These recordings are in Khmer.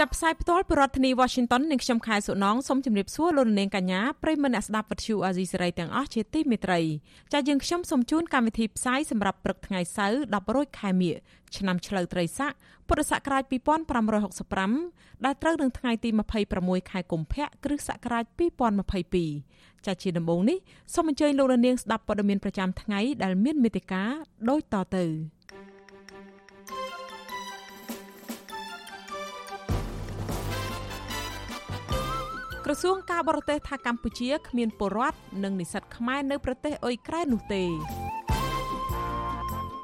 ចាប់ផ្សាយផ្ទាល់ពីរដ្ឋធានី Washington នាងខ្ញុំខែសុណងសូមជម្រាបសួរលោកនាងកញ្ញាប្រិយមិត្តអ្នកស្ដាប់វិទ្យុអាស៊ីសេរីទាំងអស់ជាទីមេត្រីចាយើងខ្ញុំសូមជូនកម្មវិធីផ្សាយសម្រាប់ព្រឹកថ្ងៃសៅរ៍10រោចខែមិញឆ្នាំឆ្លូវត្រីស័កពុរសករាជ2565ដែលត្រូវនឹងថ្ងៃទី26ខែកុម្ភៈគ្រិស្តសករាជ2022ចាជាដំបូងនេះសូមអញ្ជើញលោកនាងស្ដាប់ព័ត៌មានប្រចាំថ្ងៃដែលមានមេត្តាដូចតទៅ ក្រសួងការបរទេសថាកម្ពុជាគ្មានពលរដ្ឋនិងនិស្សិតខ្មែរនៅប្រទេសអ៊ុយក្រែននោះទេ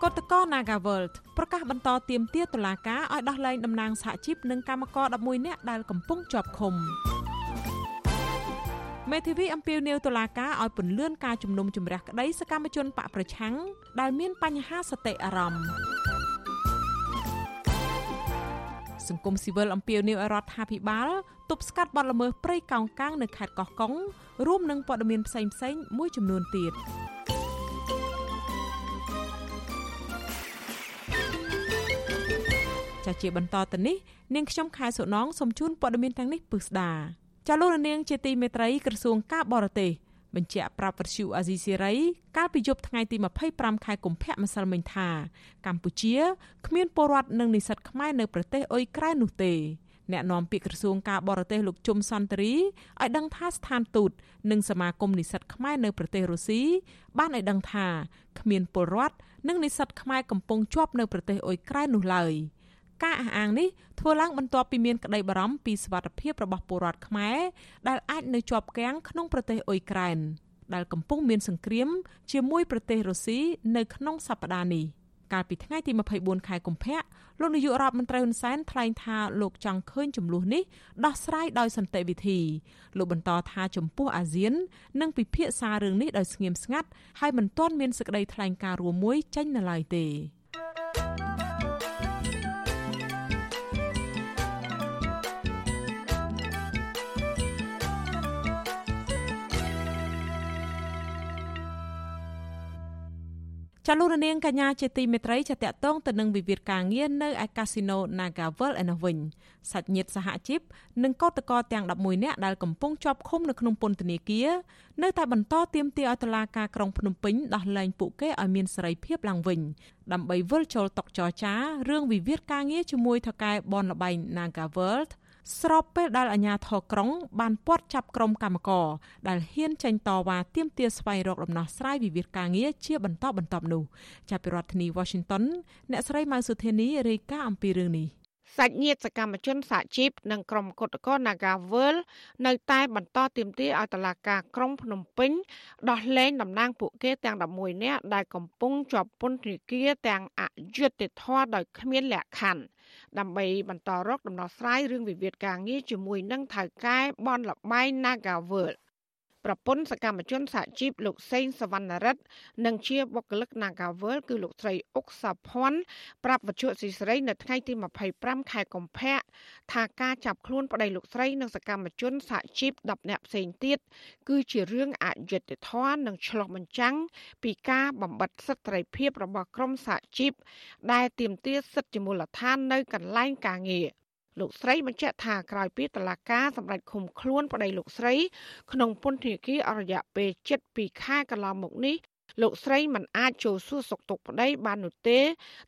កតកោ Nagaworld ប្រកាសបន្តទៀមទាតុលាការឲ្យដោះលែងតំណាងសហជីពនិងកម្មករ11នាក់ដែលកំពុងជាប់ឃុំមេធាវីអំពាវនាវតុលាការឲ្យពន្លឿនការជំនុំជម្រះក្តីសកម្មជនបកប្រឆាំងដែលមានបញ្ហាសតិអារម្មណ៍សង្គមស៊ីវិលអំពាវនាវឲ្យរដ្ឋាភិបាល ទប់ស្កាត់បទល្មើសព្រៃកោងកាងនៅខេត្តកោះកុងរួមនឹងព័ត៌មានផ្សេងៗមួយចំនួនទៀតចាជាបន្តទៅនេះនាងខ្ញុំខែសុណងសូមជូនព័ត៌មានទាំងនេះពឹស្ដាចាលោកនាងជាទីមេត្រីក្រសួងការបរទេសបញ្ជាក់ប្រាប់វិទ្យុអាស៊ីសេរីកាលពីយប់ថ្ងៃទី25ខែកុម្ភៈម្សិលមិញថាកម្ពុជាគ្មានពលរដ្ឋនិងនិស្សិតខ្មែរនៅប្រទេសអ៊ុយក្រែននោះទេ អ្នកនាំពាក្យក្រសួងការបរទេសលោកជុំសន្តិរីឲ្យដឹងថាស្ថានទូត និងសមាគមនិស្សិតខ្មែរនៅប្រទេសរុស្ស៊ីបានឲ្យដឹងថាគ្មានពលរដ្ឋនិងនិស្សិតខ្មែរកំពុងជាប់នៅប្រទេសអ៊ុយក្រែននោះឡើយ។ការអះអាងនេះធ្វើឡើងបន្ទាប់ពីមានក្តីបារម្ភពីសវត្ថិភាពរបស់ពលរដ្ឋខ្មែរដែលអាចនៅជាប់គាំងក្នុងប្រទេសអ៊ុយក្រែនដែលកំពុងមានសង្គ្រាមជាមួយប្រទេសរុស្ស៊ីនៅក្នុងសប្តាហ៍នេះ កាលពីថ្ងៃទី24ខែកុម្ភៈលោកនាយករដ្ឋមន្ត្រីហ៊ុនសែនថ្លែងថាលោកចង់ឃើញចំនួននេះដោះស្រាយដោយសន្តិវិធីលោកបន្តថាចំពោះអាស៊ាននឹងពិភាក្សារឿងនេះដោយស្ងៀមស្ងាត់ហើយមិនទាន់មានសេចក្តីថ្លែងការណ៍រួមមួយចេញនៅឡើយទេ ចាលោករនាងកញ្ញាជាទីមេត្រីចាតតងទៅនឹងវិវាទការងារនៅឯកាស៊ីណូ Nagavel ឯនោះវិញសាច់ញាតិសហជីពនិងកោតក្រទាំង11នាក់ដែលកំពុងជាប់ឃុំនៅក្នុងពន្ធនាគារនៅតែបន្តទាមទារឲ្យតុលាការក្រុងភ្នំពេញដោះលែងពួកគេឲ្យមានសេរីភាពឡើងវិញដើម្បីវិលចូលតុចរចារឿងវិវាទការងារជាមួយថៅកែបនលបែង Nagavel ស្របពេលដែលអាជ្ញាធរក្រុងបានពាត់ចាប់ក្រុមកម្មករដែលហ៊ានចេញតវ៉ាទាមទារស្វែងរកដំណោះស្រាយវិវាទការងារជាបន្តបន្ទាប់នោះចាប់ពីរដ្ឋធានី Washington អ្នកស្រីម៉ៅសុធានីរាយការណ៍អំពីរឿងនេះសាច់ញាតិសកម្មជនសហជីពនិងក្រុមគឧតកោ Nagawal នៅតែបន្តទាមទារឲ្យតុលាការក្រុងភ្នំពេញដោះលែងតំណាងពួកគេទាំង11នាក់ដែលកំពុងជាប់ពន្ធនាគារទាំងអយុត្តិធម៌ដោយគ្មានលក្ខខណ្ឌ ដើម្បីបន្តរកដំណោះស្រាយរឿងវិវាទការងារជាមួយនឹងថៅកែបនលបែង Nagaworld ប្រពន្ធសកម្មជនសហជីពលោកសេងសវណ្ណរិទ្ធនិងជាបុគ្គលិក Nagavel គឺលោកស្រីអុកសាភ័ណ្ឌប្រាប់វិទ្យុស៊ីស្រីនៅថ្ងៃទី25ខែកុម្ភៈថាការចាប់ខ្លួនប្តីលោកស្រីនិងសកម្មជនសហជីព10នាក់ផ្សេងទៀតគឺជារឿងអយុត្តិធម៌និងឆ្លោះបញ្ចាំងពីការបំបិទសិទ្ធិសេរីភាពរបស់ក្រុមសហជីពដែលទាមទារសិទ្ធិជាមូលដ្ឋាននៅកន្លែងការងារ លោកស្រីបញ្ជាក់ថាក្រោយពីតឡាការសម្រាប់ឃុំខ្លួនប្តីលោកស្រី ក្នុងពន្ធនាគារអរយៈពេល7ខែកន្លងមកនេះលោកស្រីមិនអាចចូលសួរសុខទុក្ខប្តីបាននោះទេ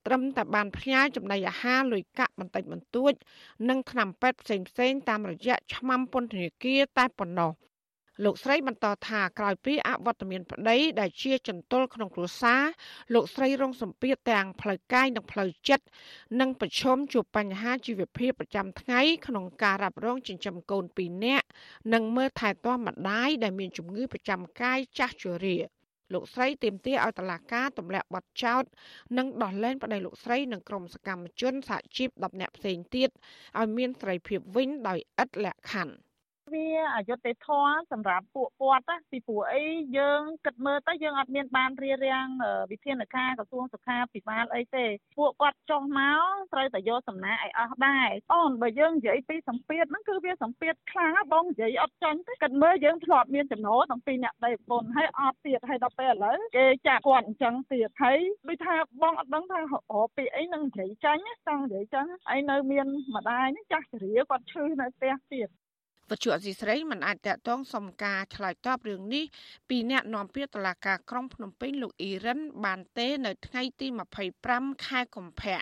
ត្រឹមតែបានផ្ញើចំណីអាហារលុយកាក់បន្តិចបន្តួច និងថ្នាំពេទ្យផ្សេងៗតាមរយៈឆ្មាំពន្ធនាគារតែប៉ុណ្ណោះ លោកស្រីបន្តថាក្រោយពីអវត្តមានប្តីដែលជាចន្ទុលក្នុងគ្រួសារលោកស្រីរងសម្ពាធទាំងផ្លូវកាយនិងផ្លូវចិត្តនិងប្រឈមជួបបញ្ហាជីវភាពប្រចាំថ្ងៃក្នុងការរ៉ាប់រងចិញ្ចឹមកូន2នាក់និងមើលថែទាំម្ដាយដែលមានជំងឺប្រចាំកាយចាស់ជរាលោកស្រីទាមទារឲ្យតឡាការទម្លាក់បទចោទនិងដោះលែងប្តីលោកស្រីនិងក្រុមសកម្មជនសហជីព10នាក់ផ្សេងទៀតឲ្យមានសេរីភាពវិញដោយឥតលក្ខខណ្ឌ វាអយុត្តិធម៌សម្រាប់ពួកគាត់ណាពីព្រោះអីយើងគិតមើលទៅយើងអត់មានបានរៀបរៀងវិធានការក្រសួងសុខាភិបាលអីទេពួកគាត់ចុះមកត្រូវតែយកសំណាក់ឲ្យអស់ដែរអូនបើយើងនិយាយពីសម្ពាធហ្នឹងគឺវាសម្ពាធខ្លាំងបងនិយាយអត់ចាញ់ទេគិតមើលយើងធ្លាប់មានចំណូលទាំងពីរអ្នកដីប្រពន្ធហើយអត់ទៀតហើយដល់ពេលឥឡូវគេចាក់គាត់អញ្ចឹងទៀតហើយដូចថាបងអត់ដឹងថារកពីអីនឹងនិយាយចាញ់ចង់និយាយចឹងហើយនៅមានម្ដាយនេះចាស់ជរាគាត់ឈឺនៅផ្ទះទៀត វត្ថុអសីស្រីមិនអាចតតងសំការឆ្លើយតបរឿងនេះពីអ្នកនាំពាក្យតុលាការក្រុងភ្នំពេញលោកអ៊ីរ៉ានបានទេនៅថ្ងៃទី25ខែកុម្ភៈ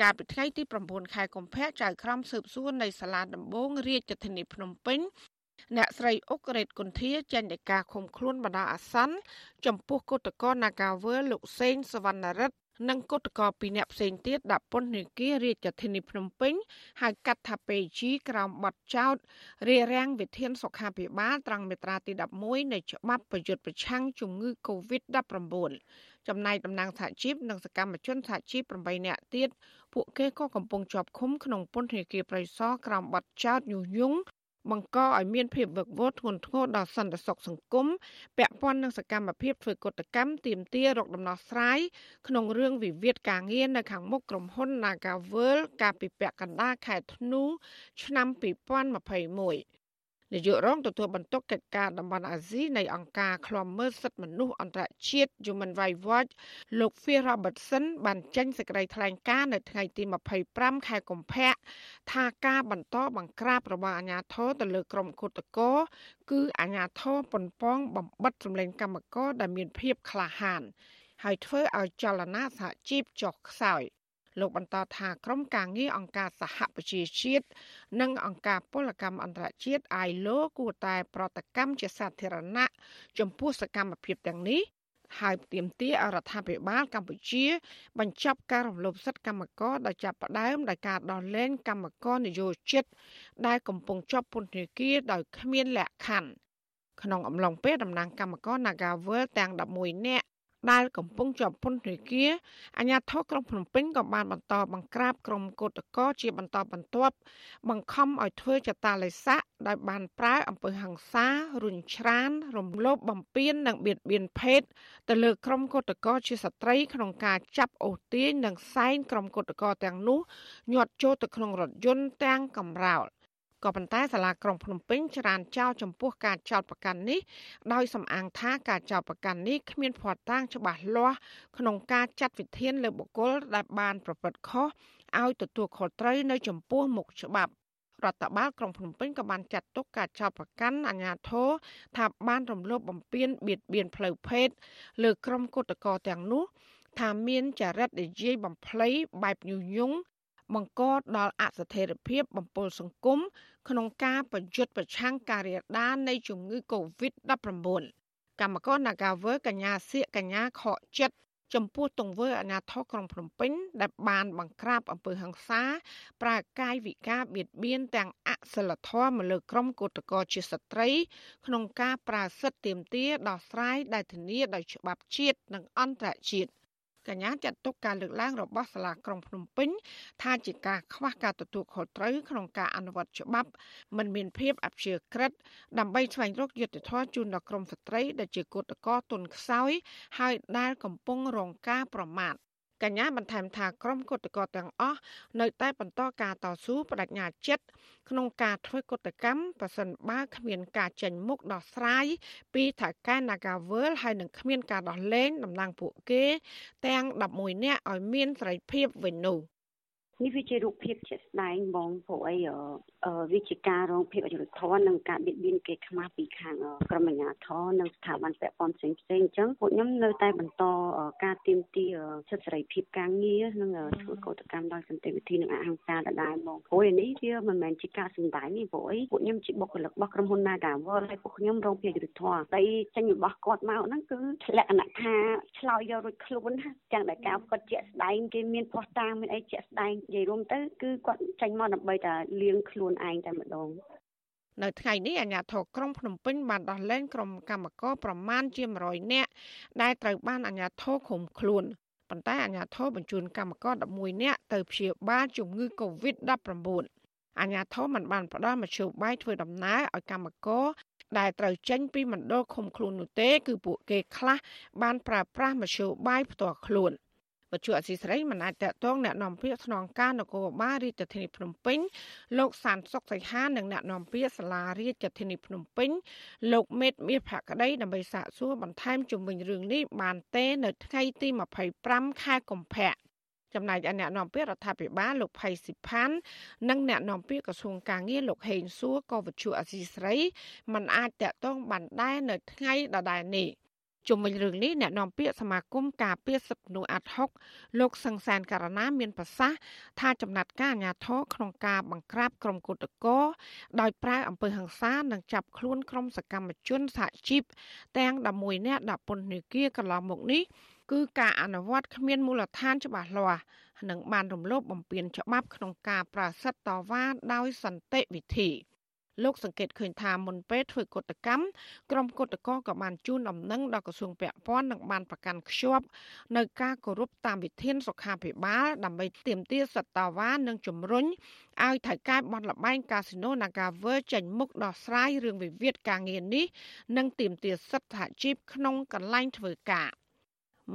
កាលពីថ្ងៃទី9ខែកុម្ភៈចៅក្រមស៊ើបសួរនៃសាលាដំបងរាជធានីភ្នំពេញអ្នកស្រីអុករ៉េតគុន្ធាចេញដីកាឃុំខ្លួនបណ្ដោះអាសន្នចំពោះគឧតកោ Nagavel លោកសេងសវណ្ណរិទ្ធ និងគឧតកោពីរអ្នកផ្សេងទៀតដាក់ពន្ធនាគាររាជធានីភ្នំពេញហៅកាត់ថាពេជីក្រោមបទចោទរារាំងវិធានសុខាភិបាលត្រង់មាត្រាទី11នៃច្បាប់ប្រយុទ្ធប្រឆាំងជំងឺ Covid-19 ចំណែកតំណាងសហជីពនិងសកម្មជនសហជីព8នាក់ទៀតពួកគេក៏កំពុងជាប់ឃុំក្នុងពន្ធនាគារប្រៃសណក្រោមបទចោទញុះញង់ បង្កឲ្យមានភាពវឹកវរធ្ងន់ធ្ងរដល់សន្តិសុខសង្គមពាក់ព័ន្ធនឹងសកម្មភាពធ្វើកុតកម្មទាមទាររកដំណោះស្រាយក្នុងរឿងវិវាទការងារនៅខាងមុខក្រុមហ៊ុន Nagavel កាលពីពាក់កណ្ដាលខែធ្នូឆ្នាំ2021 នាយករងទទួលបន្ទុកកិច្ចការតំបន់អាស៊ីនៃអង្គការឃ្លាំមើលសិទ្ធិមនុស្សអន្តរជាតិ Human Rights Watch លោក Phil Robertson បានចេញសេចក្តីថ្លែងការណ៍នៅថ្ងៃទី25ខែកុម្ភៈថាការបន្តបង្ក្រាបរបស់អាជ្ញាធរទៅលើក្រុមគឧតកោគឺអាជ្ញាធរប៉ុនប៉ងបំបិតសម្លេងកម្មករដែលមានភាពក្លាហាន ហើយធ្វើឲ្យចលនាសហជីពចុះខ្សោយ។ លោកបន្តថាក្រុមការងារអង្គការសហប្រជាជាតិនិងអង្គការពលកម្មអន្តរជាតិ ILO គួរតែប្រតិកម្មជាសាធារណៈចំពោះសកម្មភាពទាំងនេះហើយទាមទារអរដ្ឋាភិបាលកម្ពុជា បញ្ចប់ការរំលោភសិទ្ធិកម្មករដោយចាប់ផ្ដើមដោយការដោះលែងកម្មករនយោជិត ដែលកំពុងជាប់ពន្ធនាគារដោយគ្មានលក្ខខណ្ឌក្នុងអំឡុងពេលតំណាងកម្មករ Nagavel ទាំង11នាក់ ដែលកំពុងជាប់ពន្ធនាគារអាជ្ញាធរក្រុងភ្នំពេញក៏បានបន្តបង្ក្រាបក្រុមកោតក្រជាបន្តបន្ទាប់បង្ខំឲ្យធ្វើចតាឡេស័កដោយបានប្រើអំពើហិង្សារុញច្រាន រំលោភបំពាននិងបៀតបៀនភេទទៅលើក្រុមកោតក្រជាស្ត្រីក្នុងការចាប់អូសទាញនិងសែងក្រុមកោតក្រទាំងនោះញាត់ចូលទៅក្នុងរថយន្តទាំងកំរោល ក៏ប៉ុន្តែសាលាក្រុងភ្នំពេញច្រានចោលចំពោះការចោទប្រកាន់នេះដោយសំអាងថាការចោទប្រកាន់នេះគ្មានភ័ស្តុតាងច្បាស់លាស់ក្នុងការចាត់វិធានលើបុគ្គលដែលបានប្រព្រឹត្តខុសឲ្យទទួលខុសត្រូវនៅចំពោះមុខច្បាប់រដ្ឋបាលក្រុងភ្នំពេញក៏បានចាត់ទុកការចោទប្រកាន់អាជ្ញាធរថាបានរំលោភបំពានបៀតបៀនផ្លូវភេទលើក្រុមគឧតកោទាំងនោះ ថាមានចរិតនិយាយបំភ្លៃបែបញុះញង់ បង្កដល់អស្ថិរភាពបំពុលសង្គមក្នុងការប្រយុទ្ធប្រឆាំងការរាលដាលនៃជំងឺ Covid-19 កម្មករ Nagawer កញ្ញាសៀកកញ្ញាខកចិត្តចំពោះទង្វើអាញាធរក្រុងភ្នំពេញដែលបានបង្ក្រាបអំពើហិង្សាប្រើកាយវិការបៀតបៀនទាំងអសិលធម៌មកលើក្រុមកោតក្រជាស្ត្រី ក្នុងការប្រើសិទ្ធិទាមទារដោះស្រាយដែលធានាដោយច្បាប់ជាតិនិងអន្តរជាតិ កញ្ញាចាត់ទុកការលើកឡើងរបស់សាលាក្រុងភ្នំពេញថាជាការខ្វះការទទួលខុសត្រូវក្នុងការអនុវត្តច្បាប់មិនមានភាពអព្យាក្រឹតដើម្បីស្វែងរកយុត្តិធម៌ជូនដល់ក្រុមស្ត្រីដែលជាកូតកោទុនខ្សោយហើយដែលកំពុងរងការប្រមាថ កញ្ញាបន្ថែមថាក្រុមគឧតកោទាំងអស់នៅតែបន្តការតស៊ូបដិញ្ញាចិត្តក្នុងការធ្វើកុតកម្មប្រសិនបើគ្មានការចេញមុខដោះស្រាយពីថៅកែ Nagavel ហើយនឹងគ្មានការដោះលែងតំណាងពួកគេ ទាំង11នាក់ឲ្យមានសេរីភាពវិញនោះ នេះវាជារូបភាពជាក់ស្ដែងបងព្រោះអីវាជាការរងភាពអយុត្តិធម៌និងការបៀតបៀនគេខ្មាស់ពីខាងក្រមអាជ្ញាធរនិងស្ថាប័នពាក់ព័ន្ធផ្សេងផ្សេងអញ្ចឹងពួកខ្ញុំនៅតែបន្តការទៀមទាសិទ្ធិសេរីភាពការងារនិងធ្វើកោតកម្មដោយសន្តិវិធីនិងអហិង្សាដដែលបងព្រោះនេះវាមិនមែនជាការសម្ដែងទេព្រោះអីពួកខ្ញុំជាបុគ្គលិករបស់ក្រុមហ៊ុន Nagawal ហើយពួកខ្ញុំរងភាពអយុត្តិធម៌តែចេញរបស់គាត់មកហ្នឹងគឺលក្ខណៈថាឆ្លោយយករួចខ្លួនចឹងតែការគាត់ជាក់ស្ដែងគេមានភ័ស្តុតាងមានអីជាក់ស្ដែងនិយាយរួមទៅគឺគាត់ចេញមកដើម្បីតែលៀងខ្លួនឯងតែម្ដងនៅថ្ងៃនេះអាជ្ញាធរក្រុងភ្នំពេញបានដោះលែងក្រុមកម្មករប្រមាណជា100នាក់ដែលត្រូវបានអាជ្ញាធរឃុំខ្លួនប៉ុន្តែអាជ្ញាធរបញ្ជូនកម្មករ11នាក់ទៅព្យាបាលជំងឺ Covid-19 អាជ្ញាធរមិនបានផ្ដល់មធ្យោបាយធ្វើដំណើរឲ្យកម្មករដែលត្រូវចេញពីមណ្ឌលឃុំខ្លួននោះទេ គឺពួកគេខ្លះបានប្រើប្រាស់មធ្យោបាយផ្ទាល់ខ្លួន។ វត្ថុអសីស្រីមិនអាចតតងแนะនាំពាក្យស្នងការនគរបាលរាជធានីភ្នំពេញលោកសានសុកសីហានិងแนะនាំពាក្យសាលារាជធានីភ្នំពេញលោកមេតមាសភក្តីដើម្បីសាកសួរបន្ថែមជុំវិញរឿងនេះបានទេនៅថ្ងៃទី25ខែកុម្ភៈចំណែកឯអ្នកនាំពាក្យរដ្ឋាភិបាលលោកផៃស៊ីផាននិងអ្នកនាំពាក្យក្រសួងកាងារលោកហេងសួរក៏វិទ្យុអសីស្រីមិនអាចតតងបានដែរនៅថ្ងៃដដែលនេះ។ ជុំវិញរឿងនេះអ្នកនាំពាក្យសមាគមការពារសិទ្ធិមនុស្សអាត់ហុកលោកសង្សានករណាមានប្រសាសន៍ថាចំណាត់ការអាញាធរក្នុងការបង្ក្រាបក្រុមគុតកោដោយប្រើអំពើហិង្សានិងចាប់ខ្លួនក្រុមសកម្មជនសហជីពទាំង11នាក់ដាក់ពន្ធនាគារកន្លងមកនេះគឺការអនុវត្តគ្មានមូលដ្ឋានច្បាស់លាស់និងបានរំលោភបំពានច្បាប់ក្នុងការប្រាស្រ័យតវ៉ាដោយសន្តិវិធី។ លោកសង្កេតឃើញថាមុនពេលធ្វើកតកម្មក្រុមគឧតកោក៏បានជូនដំណឹងដល់ក្រសួងពាក់ព័ន្ធនិងបានប្រកាន់ខ្ជាប់នៅការគោរពតាមវិធានសុខាភិបាលដើម្បីទាមទារសត្វតាវ៉ានិងជំរុញឲ្យថៅកែបនលបែងកាស៊ីណូ Naga World ចេញមុខដោះស្រាយរឿងវិវាទការងារនេះនិងទាមទារសិទ្ធិសហជីពក្នុងកន្លែងធ្វើការ។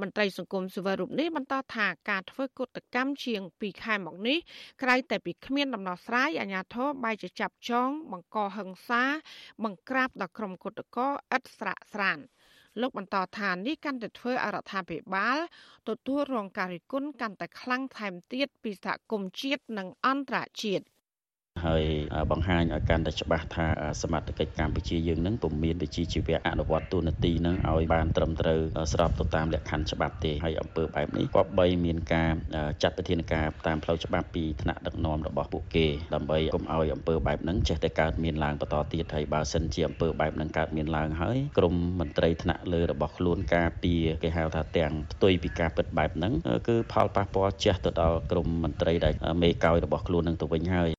មន្ត្រីសង្គមស៊ីវិលរូបនេះបន្តថាការធ្វើកុតកម្មជាង2ខែមកនេះក្រៅតែពីគ្មានដំណោះស្រាយអាញាធរបែរជាចាប់ចង បង្កហិង្សា បង្ក្រាបដល់ក្រុមគុតកោឥតស្រាកស្រានលោកបន្តថានេះកាន់តែធ្វើអរដ្ឋាភិបាលទទួលរងការរិះគន់កាន់តែខ្លាំងថែមទៀតពីសហគមន៍ជាតិនិងអន្តរជាតិ ហើយបង្ហាញឲ្យកាន់តែច្បាស់ថាសមត្ថកិច្ចកម្ពុជាយើងនឹងពុំមានវិជ្ជាជីវៈអនុវត្តទូនាទីនឹងឲ្យបានត្រឹមត្រូវស្របទៅតាមលក្ខខណ្ឌច្បាប់ទេហើយអំពើបែបនេះក៏បីមានការចាត់វិធានការតាមផ្លូវច្បាប់ពីថ្នាក់ដឹកនាំរបស់ពួកគេដើម្បីកុំឲ្យអំពើបែបហ្នឹងចេះតែកើតមានឡើងបន្តទៀតហើយបើសិនជាអំពើបែបហ្នឹងកើតមានឡើងហើយក្រមមន្ត្រីថ្នាក់លើរបស់ខ្លួនការពារគេហៅថាទាំងផ្ទុយពីការពិតបែបហ្នឹងគឺផលប៉ះពាល់ជះទៅដល់ក្រមមន្ត្រីដែលមេកោយរបស់ខ្លួននឹងទៅវិញហើយ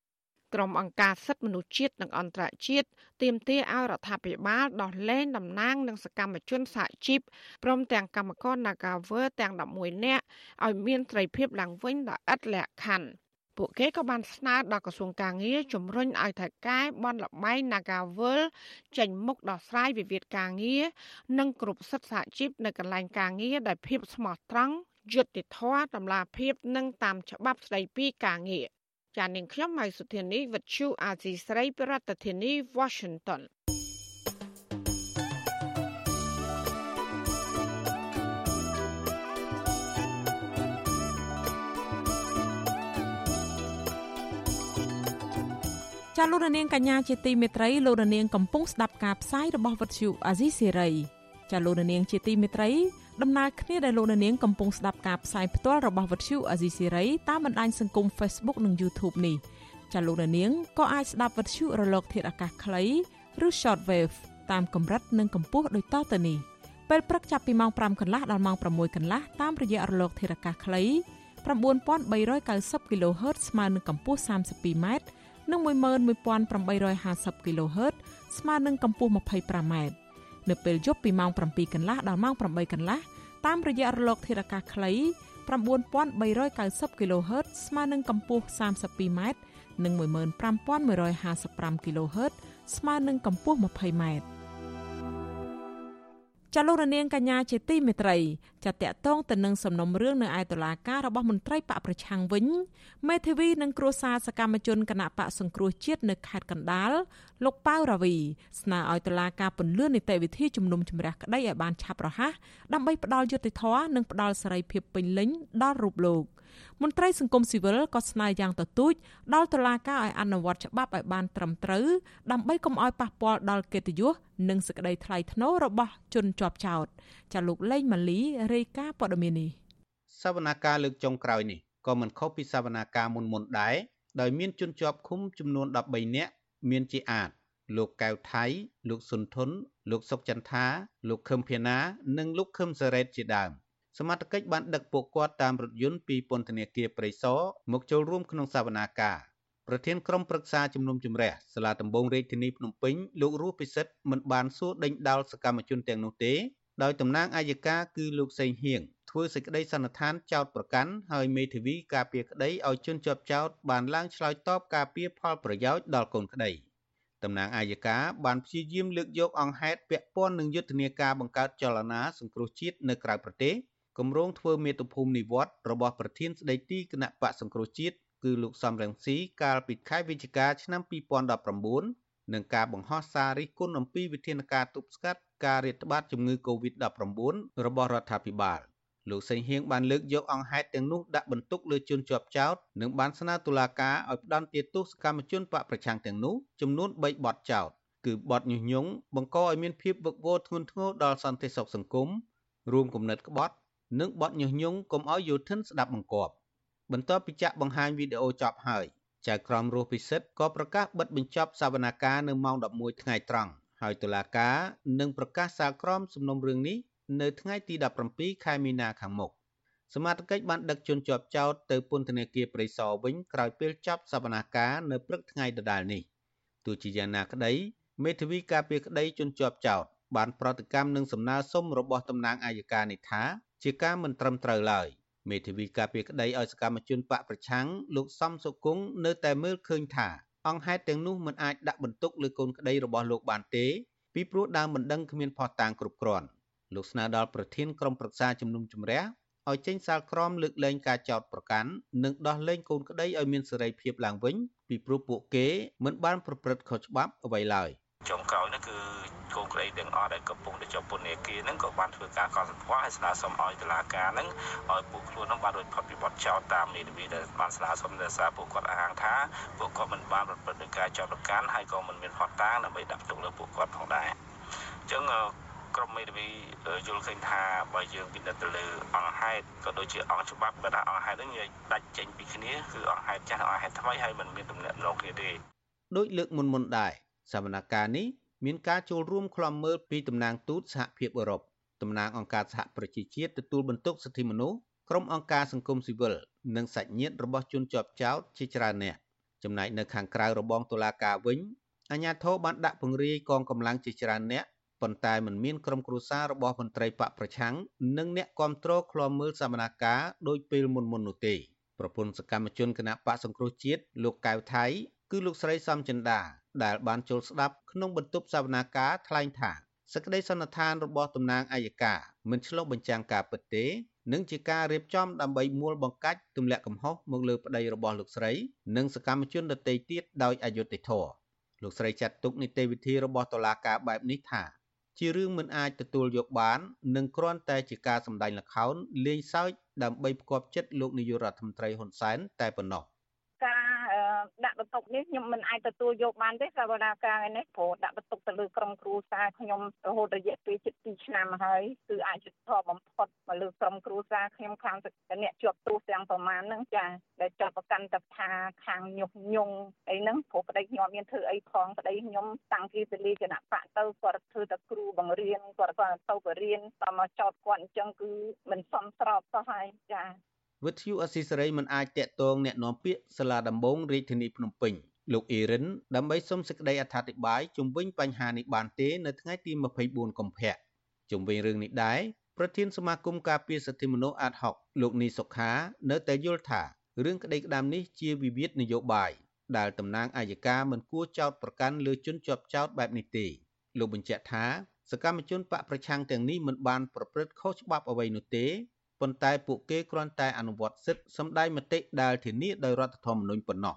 ក្រុមអង្គការសិទ្ធិមនុស្សជាតិនិងអន្តរជាតិទាមទារឲ្យរដ្ឋាភិបាលដោះលែងតំណាងនិងសកម្មជនសហជីពព្រមទាំងកម្មករ Nagawer ទាំង11នាក់ឲ្យមានសេរីភាពឡើងវិញដោយឥតលក្ខខណ្ឌពួកគេក៏បានស្នើដល់ក្រសួងកាងារជំរុញឲ្យថៅកែបនលបែង Nagavel ចេញមុខដោះស្រាយវិវាទការងារនិងគ្រប់សិទ្ធិសហជីពនៅកន្លែងការងារដោយភាពស្មោះត្រង់យុត្តិធម៌តម្លាភាពនិងតាមច្បាប់ស្តីពីការងារ ចានាងខ្ញុំម៉ៃសុធានីវិទ្យុអាស៊ីស្រីប្រធានាធិបតី Washington ចាលោករនាងកញ្ញាជាទីមេត្រីលោករនាងកំពុងស្ដាប់ការផ្សាយរបស់វិទ្យុអាស៊ីសេរីចាលោករនាងជាទីមេត្រី ដំណើរគ្នាដែលលោកនាងកំពុងស្ដាប់ការផ្សាយផ្ទាល់របស់វិទ្យុអាស៊ីសេរីតាមបណ្ដាញសង្គម Facebook និង YouTube នេះចាលោកនាងក៏អាចស្ដាប់វិទ្យុរលក ធាតុអាកាសខ្លីឬ Shortwave តាមកម្រិតនិងកម្ពស់ដូចតទៅនេះពេលព្រឹកចាប់ពីម៉ោង5កន្លះដល់ម៉ោង6កន្លះតាមរយៈរលកធាតុអាកាសខ្លី9390 kHz ស្មើនឹងកម្ពស់ 32m និង11850 kHz ស្មើនឹងកម្ពស់ 25m នៅពេលយប់ពីម៉ោង7កន្លះដល់ម៉ោង8កន្លះតាមរយៈរលកធាតុអាកាសខ្លី9390 kHz ស្មើនឹងកម្ពស់ 32m និង15155 kHz ស្មើនឹងកម្ពស់ 20m ចលនានាងកញ្ញាជាទីមេត្រី ចាតតតងទៅនឹងសំណុំរឿងនៅឯតុលាការរបស់មន្ត្រីបកប្រឆាំងវិញមេធាវីនិងគ្រួសារសកម្មជនគណៈបកសង្គ្រោះជាតិនៅខេត្តកណ្ដាលលោកប៉ៅរាវីស្នើឲ្យតុលាការពន្យានីតិវិធីជំនុំជម្រះក្តីឲ្យបានឆាប់រហ័សដើម្បីផ្ដល់យុត្តិធម៌និងផ្ដល់សេរីភាពពេញលេញដល់រូបលោក។មន្ត្រីសង្គមស៊ីវិលក៏ស្នើយ៉ាងទទូចដល់តុលាការឲ្យអនុវត្តច្បាប់ឲ្យបានត្រឹមត្រូវដើម្បីកុំឲ្យប៉ះពាល់ដល់កិត្តិយសនិងសេចក្តីថ្លៃថ្នូររបស់ជនជាប់ចោតចាលោកលេងម៉ាលីរាយការណ៍ព័ត៌មាននេះសវនាការលើកចុងក្រោយនេះក៏មិនខុសពីសវនាការមុនមុនដែរដោយមានជនជាប់ឃុំចំនួន13នាក់មានជាអាចលោកកៅថៃ លោកសុនធុនលោកសុកចន្ទថាលោកខឹមភាណា និងលោកខឹមសារ៉េតជាដើមសមត្ថកិច្ចបានដឹកពួកគាត់តាមរថយន្តពីពន្ធនាគារព្រៃសរមកចូលរួមក្នុងសវនាការប្រធានក្រុមប្រឹក្សាជំនុំជម្រះសាលាដំបងរាជធានីភ្នំពេញលោករស់ពិសិដ្ឋមិនបានសួរដេញដោលសកម្មជនទាំងនោះទេ ដោយតំណាងអាយកាគឺលោកសេងហៀងធ្វើសេចក្តីសន្និដ្ឋានចោតប្រកាន់ហើយមេធាវីការពារក្តីឲ្យជនជាប់ចោតបានឡើងឆ្លើយតបការពារផលប្រយោជន៍ដល់កូនក្តីតំណាងអាយកាបានព្យាយាមលើកយកអង្គហេតុពាក់ព័ន្ធនឹងយុទ្ធនាការបង្កើតចលនាសង្គ្រោះជាតិនៅក្រៅប្រទេសគម្រោងធ្វើមាតុភូមិនិវត្តរបស់ប្រធានស្ដីទីគណៈបកសង្គ្រោះជាតិគឺលោកសំរងស៊ីកាលពីខែវិច្ឆិកាឆ្នាំ2019 នឹងការបង្ហោះសាររិះគន់អំពីវិធានការទប់ស្កាត់ការរាតត្បាតជំងឺ Covid-19 របស់រដ្ឋាភិបាលលោកសេងហៀងបានលើកយកអង្គហេតុទាំងនោះដាក់បន្ទុកលើជនជាប់ចោតនិងបានស្នើតុលាការឲ្យផ្តន្ទាទោសកម្មជនបកប្រឆាំងទាំងនោះចំនួន3បទចោតគឺបទញុះញង់បង្កឲ្យមានភាពវឹកវរធ្ងន់ធ្ងរដល់សន្តិសុខសង្គមរួមគំនិតក្បត់និងបទញុះញង់កុំឲ្យយោធិនស្ដាប់បង្គាប់បន្ទាប់ពីចាក់បង្ហាញវីដេអូចប់ហើយ ចៅក្រមរស់ពិសិដ្ឋក៏ប្រកាសបិទបញ្ចប់សវនកម្មនៅម៉ោង11ថ្ងៃត្រង់ហើយតុលាការនឹងប្រកាសសាលក្រមសំណុំរឿងនេះនៅថ្ងៃទី17ខែមីនាខាងមុខសមាជិកបានដឹកជនជាប់ចោតទៅពន្ធនាគារព្រៃសរវិញក្រោយពេលចប់សវនាការនៅព្រឹកថ្ងៃដដែលនេះទោះជាយ៉ាងណាក្តីមេធាវីការពារក្តីជនជាប់ចោតបានប្រតិកម្មនឹងសំណើសុំរបស់តំណាងអាយកានេះថាជាការមិនត្រឹមត្រូវឡើយ មេធាវីការពារក្តីឲ្យសកម្មជនបកប្រឆាំងលោកសំសុគង្គនៅតែមើលឃើញថាអង្គហេតុទាំងនោះមិនអាចដាក់បន្ទុកលើកូនក្តីរបស់លោកបានទេពីព្រោះដើមមិនដឹងគ្មានភស្តុតាងគ្រប់គ្រាន់លោកស្នើដល់ប្រធានក្រុមប្រឹក្សាជំនុំជម្រះឲ្យចេញសាលក្រមលើកលែងការចោទប្រកាន់និងដោះលែងកូនក្តីឲ្យមានសេរីភាពឡើងវិញពីព្រោះពួកគេមិនបានប្រព្រឹត្តខុសច្បាប់អ្វីឡើយចុងក្រោយនោះគឺ កូនក្តីទាំងអស់ដែលកំពុងតែជាប់ពន្ធនាគារហ្នឹងក៏បានធ្វើការកត់សម្គាល់ហើយស្នើសុំឲ្យតុលាការហ្នឹងឲ្យពួកខ្លួនហ្នឹងបានរួចផុតពីបទចោទតាមនីតិវិធីដែលបានស្នើសុំដោយសារពួកគាត់អាងថាពួកគាត់មិនបានប្រព្រឹត្តដោយការចោទប្រកាន់ហើយក៏មិនមានផុតតាងដើម្បីដាក់ទុកលើពួកគាត់ផងដែរអញ្ចឹងក្រុមមេធាវីយល់ឃើញថាបើយើងពិនិត្យទៅលើអង្គហេតុក៏ដូចជាអង្គច្បាប់ក៏ថាអង្គហេតុនេះដាច់ចេញពីគ្នាគឺអង្គហេតុចាស់អង្គហេតុថ្មីហើយមិនមានទំនាក់ទំនងគ្នាទេដោយលើកមុនមុនដែរសវនកម្មនេះ មានការចូលរួមក្លំមើលពីតំណាងទូតសហភាពអឺរ៉ុបតំណាងអង្គការសហប្រជាជាតិទទួលបន្ទុកសិទ្ធិមនុស្សក្រុមអង្គការសង្គមស៊ីវិលនិងសាច់ញាតិរបស់ជនជាប់ចោតជាច្រើនអ្នកចំណែកនៅខាងក្រៅរបងតុលាការវិញអាជ្ញាធរបានដាក់ពង្រាយកងកម្លាំងជាច្រើនអ្នកប៉ុន្តែមិនមានក្រុមគ្រួសាររបស់មន្ត្រីបកប្រឆាំងនិងអ្នកគ្រប់គ្រងឃ្លាំមើលសកម្មភាពដោយពេលមុនមុននោះទេប្រពន្ធសកម្មជនគណៈបកសង្គ្រោះជាតិលោកកៅថៃគឺលោកស្រីសំចិន្តា ដែលបានចូលស្ដាប់ក្នុងបន្ទប់សវនាការថ្លែងថាសេចក្តីសន្និដ្ឋានរបស់តំណាងអัยការមិនឆ្លុះបញ្ចាំងការពិតទេនិងជាការរៀបចំដើម្បីមួលបង្កាច់ទម្លាក់កំហុសមកលើប្តីរបស់លោកស្រី និងសកម្មជនដទៃទៀតដោយអយុត្តិធម៌លោកស្រីចាត់ទុកនីតិវិធីរបស់តុលាការបែបនេះថា ជារឿងមិនអាចទទួលយកបាន និងគ្រាន់តែជាការសម្ដែងល្ខោនលេងសើចដើម្បីផ្គប់ចិត្តលោកនាយករដ្ឋមន្ត្រីហ៊ុនសែនតែប៉ុណ្ណោះ ដាក់បន្ទុកនេះខ្ញុំមិនអាចទទួលយកបានទេសវនាការនេះព្រោះដាក់បន្ទុកទៅលើក្រុមគ្រួសារខ្ញុំរហូតរយៈពេលជិត2ឆ្នាំហើយគឺអាចយុទ្ធធម៌បំផុតមកលើក្រុមគ្រួសារខ្ញុំខាងអ្នកជាប់ទោសទាំងប្រមាណហ្នឹងចាដែលចាប់ប្រកាន់តថាខាងញុះញង់អីហ្នឹងព្រោះប្តីខ្ញុំមានធ្វើអីផងប្តីខ្ញុំតាំងពីទៅលេគណៈបកទៅគាត់ធ្វើតែគ្រូបង្រៀនគាត់គាត់ទៅបរៀនតមកចោតគាត់អញ្ចឹងគឺមិនសមស្របសោះហើយចា វិទ្យុអស៊ីសេរីមិនអាចតាក់ទងแนะនាំពាក្យសាលាដំបងរាជធានីភ្នំពេញលោកអ៊ីរិនដើម្បីសុំសេចក្តីអធិប្បាយជំវិញបញ្ហានេះបានទេនៅថ្ងៃទី24កុម្ភៈជំវិញរឿងនេះដែរប្រធានសមាគមការពារសិទ្ធិមនុស្សអាតហុកលោកនីសុខានៅតែយល់ថារឿងក្តីក្តាមនេះជាវិវាទនយោបាយដែលតំណាងអាយកាមិនគួរចោទប្រកាន់លើជនជាប់ចោទបែបនេះទេលោកបញ្ជាក់ថាសកម្មជនបកប្រឆាំងទាំងនេះមិនបានប្រព្រឹត្តខុសច្បាប់អ្វីនោះទេ ប៉ុន្តែពួកគេគ្រាន់តែអនុវត្តសិទ្ធិសម្ដែងមតិដែលធានាដោយរដ្ឋធម្មនុញ្ញប៉ុណ្ណោះ